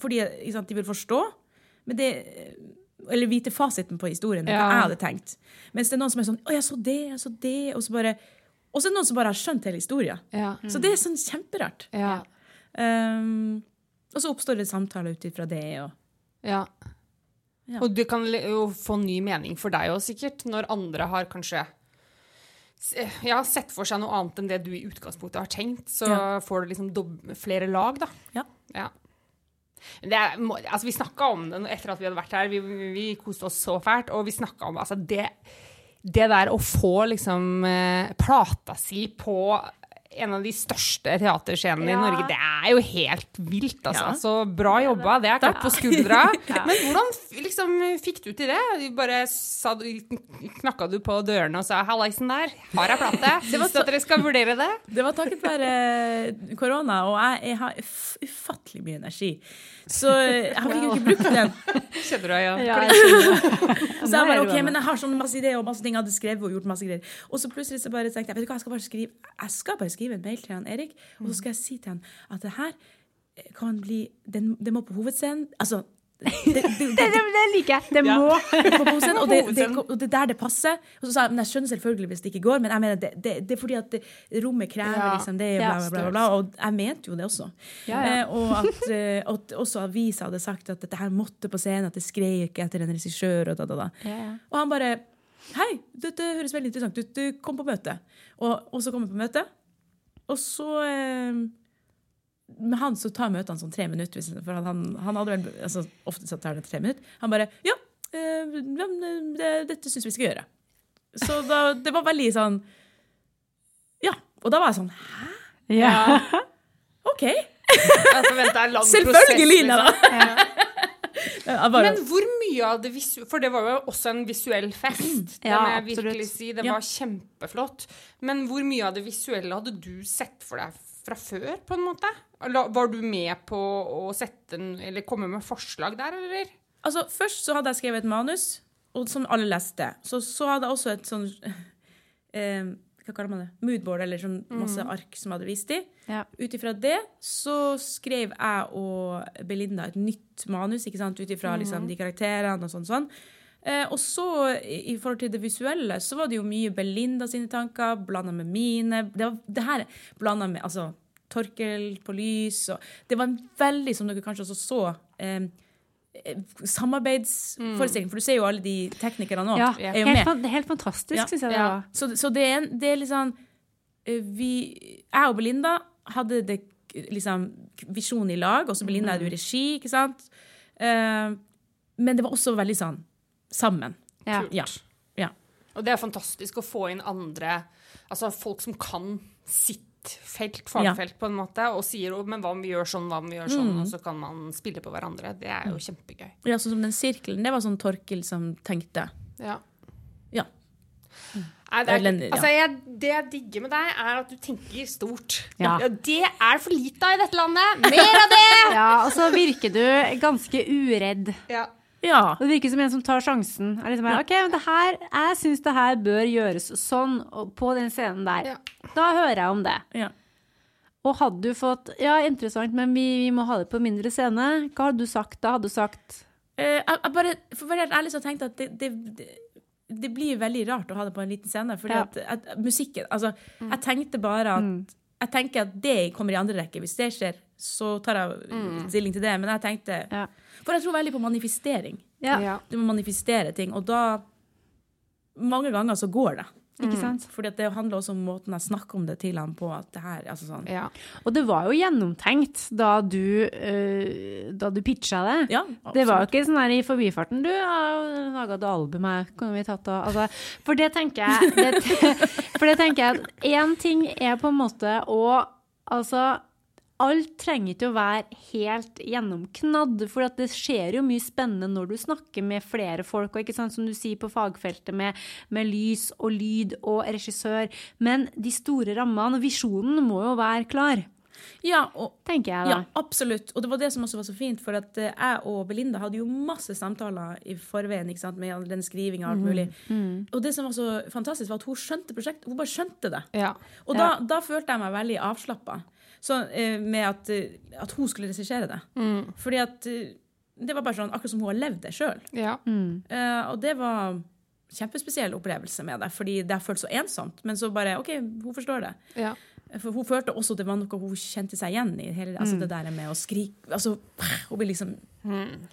fordi sant, de vil forstå. Men det, eller vite fasiten på historien. Ja. Hva jeg hadde tenkt. Mens det er noen som er sånn 'Å, jeg så det, jeg så det', og så bare og så er det noen som bare har skjønt hele historien. Ja. Mm. Så det er sånn kjemperart. Ja. Um, og så oppstår det samtaler ut ifra det. Og, ja. Ja. Og du kan jo få ny mening for deg òg, sikkert, når andre har kanskje ja, sett for seg noe annet enn det du i utgangspunktet har tenkt. Så ja. får du liksom flere lag, da. Ja. ja. Er, altså, vi snakka om det etter at vi hadde vært her. Vi, vi koste oss så fælt. Og vi snakka om altså, det, det der å få liksom eh, plata si på en av de største teaterscenene ja. i Norge. Det er jo helt vilt, altså. Ja. Så bra jobba. Det er klapp på skuldra. ja. Men hvordan liksom, fikk du til det? Du bare sa, knakka du på dørene og sa 'hallaisen der, har jeg plate'? Syns du at dere skal vurdere det? Det var takket være eh, korona, og jeg, jeg har ufattelig mye energi. Så jeg fikk jo ikke brukt den. Kjenner du deg igjen? Ja, så jeg bare, ok, men jeg har sånn masse ideer og masse ting jeg hadde skrevet og gjort masse greier. Og så plutselig så bare tenkte jeg vet du hva, jeg skal bare skrive, jeg skal bare skrive en mail til han Erik, og så skal jeg si til han at det her kan bli Det må på hovedscenen. Altså, det, det, det, det, liker jeg. Det må på posen. Og det, og det, er der det passer. Og så sa jeg men jeg skjønner selvfølgelig hvis det ikke går, men jeg mener det, er fordi at rommet krever liksom, det, bla, bla, bla, bla, Og jeg mente jo det også. Ja, ja. Eh, og at, eh, at også avisa hadde sagt at dette her måtte på scenen, at det skrei ikke etter en regissør. Og, da, da, da. og han bare Hei, dette høres veldig interessant ut. Du kom på møte. Og, og så kom jeg på møte, og så eh, med han så tar møtene sånn tre minutter. For han, han hadde vel altså, ofte så tar det tre minutter. Han bare Ja, øh, det, dette syns vi skal gjøre. Så da, det var veldig sånn Ja. Og da var jeg sånn Hæ? Ja. OK. Selvfølgelig, Lina! Liksom. Bare... Men hvor mye av det visuelle For det var jo også en visuell fest. Det ja, må jeg virkelig si. Det var ja. kjempeflott. Men hvor mye av det visuelle hadde du sett for deg fra før, på en måte? Var du med på å sette en, eller komme med forslag der, eller? Altså, Først så hadde jeg skrevet et manus, som alle leste. Så, så hadde jeg også et sånn eh, Hva kaller man det? Moodboard, eller sånn masse mm. ark som jeg hadde vist i. Ja. Ut ifra det så skrev jeg og Belinda et nytt manus, ikke sant? ut ifra mm. liksom, de karakterene og sånn. sånn. Eh, og så, i forhold til det visuelle, så var det jo mye Belinda sine tanker blanda med mine. Det, var, det her blanda med altså, Torkel på lys. Og det var en veldig, som dere kanskje også så, eh, samarbeidsforestilling. Mm. For du ser jo alle de teknikerne nå. Ja, er jo helt, med. Det er helt fantastisk, ja. syns jeg det var. Så, så det, er, det, er, eh, vi, Jeg og Belinda hadde det liksom visjon i lag, og så Belinda er jo mm. regi, ikke sant. Uh, men det var også veldig sånn sammen. Ja. ja. ja. Og det er fantastisk å få inn andre, altså folk som kan sitt felt, fagfelt, ja. på en måte, og sier men hva om vi gjør sånn, hva om vi gjør sånn, mm. og så kan man spille på hverandre. Det er jo kjempegøy. Ja, sånn som den sirkelen, det var sånn Torkil som tenkte. Ja. ja. Nei, det, er, altså jeg, det jeg digger med deg, er at du tenker stort. Ja. ja det er for lite av i dette landet! Mer av det! ja, Og så virker du ganske uredd. Ja. Ja. Det virker som en som tar sjansen. Er liksom ja. ok, men det her, Jeg syns det her bør gjøres sånn på den scenen der. Ja. Da hører jeg om det. Ja. Og hadde du fått Ja, interessant, men vi, vi, må ha det på mindre scene. Hva hadde du sagt da? Hadde du sagt uh, jeg, bare, For å være ærlig så tenkte jeg at det, det, det, blir veldig rart å ha det på en liten scene. Fordi at, musikken Altså, mm. jeg tenkte bare at mm. Jeg tenker at det kommer i andre rekke. Hvis det skjer, så tar jeg mm. stilling til det. Men jeg tenkte ja. For jeg tror veldig på manifestering. Ja. Du må manifestere ting. Og da Mange ganger så går det. Ikke sant? Mm. Fordi det handler også om måten jeg snakker om det til ham på. at det her, altså sånn. Ja. Og det var jo gjennomtenkt da du, uh, da du pitcha det. Ja, det var jo ikke sånn her i forbifarten du har laga et album her, kunne vi tatt av altså, For det tenker jeg det, For det tenker jeg at én ting er på en måte å altså alt trenger ikke å være helt gjennomknadd, for det skjer jo mye spennende når du snakker med flere folk, og som du sier på fagfeltet, med, med lys og lyd og regissør. Men de store rammene og visjonen må jo være klar. Ja, og, tenker jeg da. Ja, absolutt. Og det var det som også var så fint, for at eh, jeg og Belinda hadde jo masse samtaler i forveien ikke sant, med den skrivinga og alt mhm, mulig. Mm, mm. Og det som var så fantastisk, var at hun skjønte prosjektet. Hun bare skjønte det. Ja. Og da, da, følte jeg meg veldig avslappa. Så, eh, med at, eh, at, hun skulle regissere det. Mm. Fordi at eh, det var bare sånn akkurat som hun har levd det sjøl. Ja. Mm. Uh, og det var kjempespesiell opplevelse med det, fordi det har følt så ensomt. Men så bare OK, hun forstår det. Ja. For hun følte også at det var noe hun kjente seg igjen i. Hele, altså mm. Det der med å skrike altså, Hun blir liksom mm.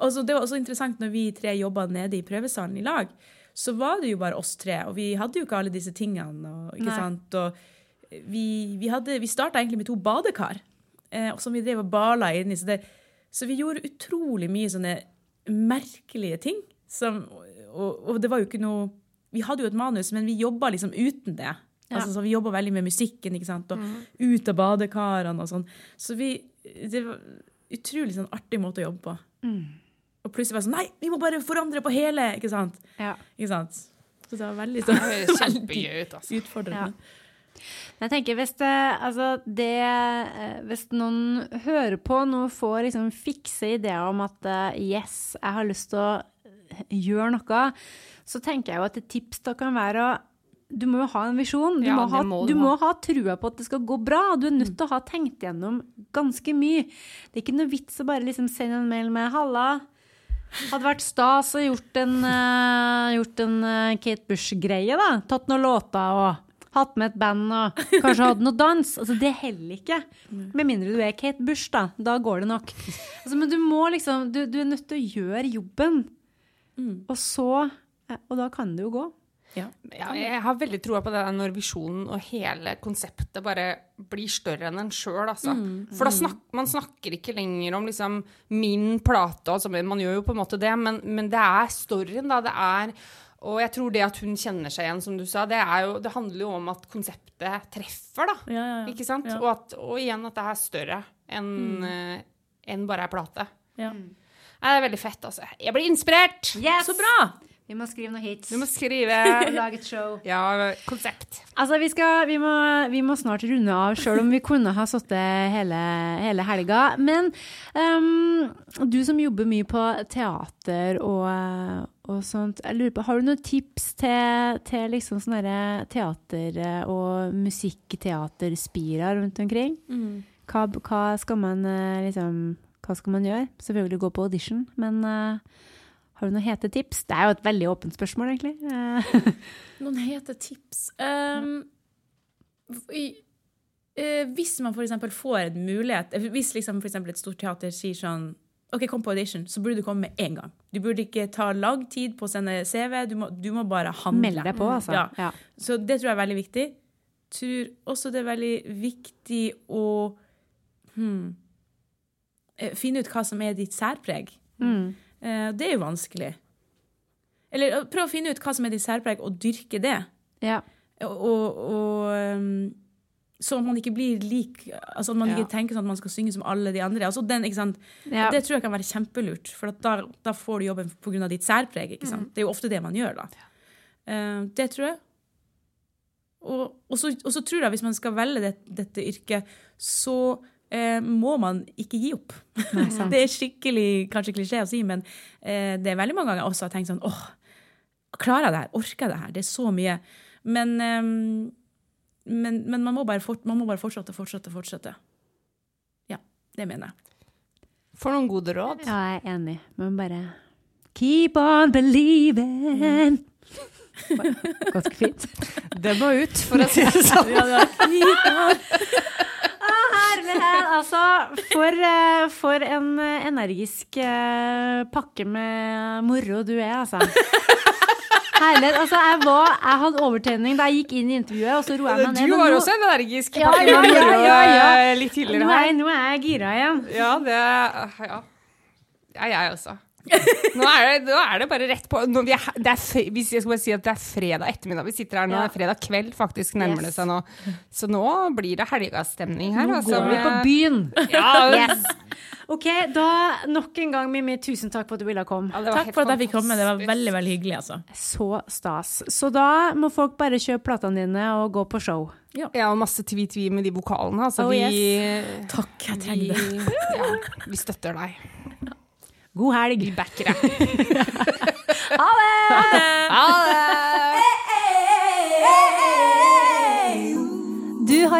altså, Det var også interessant når vi tre jobba nede i prøvesalen i lag. Så var det jo bare oss tre, og vi hadde jo ikke alle disse tingene. Og, ikke sant? Og vi, vi, hadde, vi starta egentlig med to badekar eh, som vi drev og bala inni. Så, så vi gjorde utrolig mye sånne merkelige ting. Som, og, og, det var jo ikke noe Vi hadde jo et manus, men vi jobba liksom uten det. Ja. Altså, så vi jobba veldig med musikken ikke sant? og mm. ut av badekarene og sånn. Så vi, det var utrolig sånn artig måte å jobbe på. Mm. Og plutselig var det sånn Nei, vi må bare forandre på hele! Ikke sant? Ja. Ikke sant? Så det var veldig sånn, veldig ut, altså. Utfordrende. Ja. Jeg tenker hvis det, altså det, eh, Hvis noen hører på nå, får liksom fikse ideer om at eh, yes, jeg har lyst til å gjøre noe, så tenker jeg jo at et tips da kan være å du må jo ha en visjon. Du, Ja, må, ha, må du du må ha. trua på at det skal gå bra. Du er nødt til å ha tenkt gjennom ganske mye. Det er ikke noe vits å bare liksom sende en mail med 'halla'. Hadde vært stas å gjort en, uh, gjort en uh, Kate Bush-greie, da. Tatt noen låter og hatt med et band og kanskje hatt noe dans. Altså, det heller ikke. Med mindre du er Kate Bush, da. Da går det nok. Altså, men du må liksom Du, du er nødt til å gjøre jobben. Og så eh, Og da kan det jo gå. Ja. Ja, jeg har veldig troa på det når visjonen og hele konseptet bare blir større enn en sjøl, altså. For da snak, man snakker ikke lenger om liksom min plate, altså, man gjør jo på en måte det, men, men det er storyen, da. Det er Og jeg tror det at hun kjenner seg igjen, som du sa, det, er jo, det handler jo om at konseptet treffer, da. Ja, ja, ja. Ikke sant? Ja. Og, at, og igjen at det er større enn eh, en bare ei plate. Ja. Det er veldig fett, altså. Jeg blir inspirert! Yes! Så bra! Vi må skrive noen hits. Du må skrive Lage et show. Ja, konsept. Altså, vi, skal, vi, må, vi må snart runde av, sjøl om vi kunne ha sittet hele, hele helga. Men um, du som jobber mye på teater og, og sånt, jeg lurer på, har du noen tips til, til liksom sånne teater- og musikkteaterspira rundt omkring? Hva, hva skal man eh, liksom Hva skal man gjøre? Selvfølgelig gå på audition, men eh, har du noen hete tips? Det er jo et veldig åpent spørsmål, egentlig. Eh, Noen hete tips um, Hvis man eksempel får en mulighet eh, Hvis liksom for et stort teater sier sånn OK, kom på audition, så burde du komme med en gang. Du burde ikke ta lang tid på å sende CV. Du må, du må bare handle. Meld deg på, altså. Ja. Ja. Så det tror jeg er veldig viktig. Tror også det er veldig viktig å hmm, finne ut hva som er ditt særpreg. Mm. Eh, Det er jo vanskelig. Eller eh, prøv å finne ut hva som er ditt særpreg, og dyrke det. Ja. Og, og um, så man ikke blir lik Altså at man Ja. ikke tenker sånn at man skal synge som alle de andre. Altså den? Ja. Det tror jeg kan være kjempelurt, for at da, da får du jobben pga. ditt særpreg. Mm. Det er jo ofte det man gjør, da. Eh, det tror jeg. Og, og, så, og så tror jeg hvis man skal velge det, dette yrket, så eh, må man ikke gi opp. Nei, det er skikkelig kanskje klisjé å si, men eh, det er veldig mange ganger jeg også har tenkt sånn åh, klarer jeg det her? Orker jeg det her? Det er så mye. Men, eh, men, men man, må bare fort, man må bare fortsette, fortsette, fortsette. Ja, det mener jeg. For noen gode råd. Ja, jeg er enig. Men bare Keep on believing. Gått Ganske fint? Det må ut, for å si det sånn. Herlighet! Altså, for, eh, for en eh, energisk eh, pakke med moro du er, altså. Herlighet. Altså, jeg, var, jeg hadde overtenning da jeg gikk inn i intervjuet, og så roa jeg meg ned. Du var nå- også energisk Ja, pakke ja, med moro ja, ja. litt tidligere er, her. jeg- nå er jeg gira igjen. Ja, det Ja, ja jeg også. Nå er det, nå er det bare rett på nå, vi er, det er, Hvis jeg skal bare si at det er fredag ettermiddag Vi sitter her nå, Ja. det er fredag kveld faktisk nærmer det seg nå. Så nå blir det helgastemning her. Nå altså, går vi på byen. Ja, Yes. OK, da nok en gang, Mimmi, tusen takk for at du ville komme. Ja, Takk for at jeg fikk komme. Det var veldig veldig hyggelig. altså. Så stas. Så da må folk bare kjøpe platene dine og gå på show. Ja, og masse tvi-tvi med de vokalene. Altså, Oh, vi, Takk, jeg trenger det. vi, ja, vi støtter deg. God helg! Vi backer deg. Ha det! Ha det!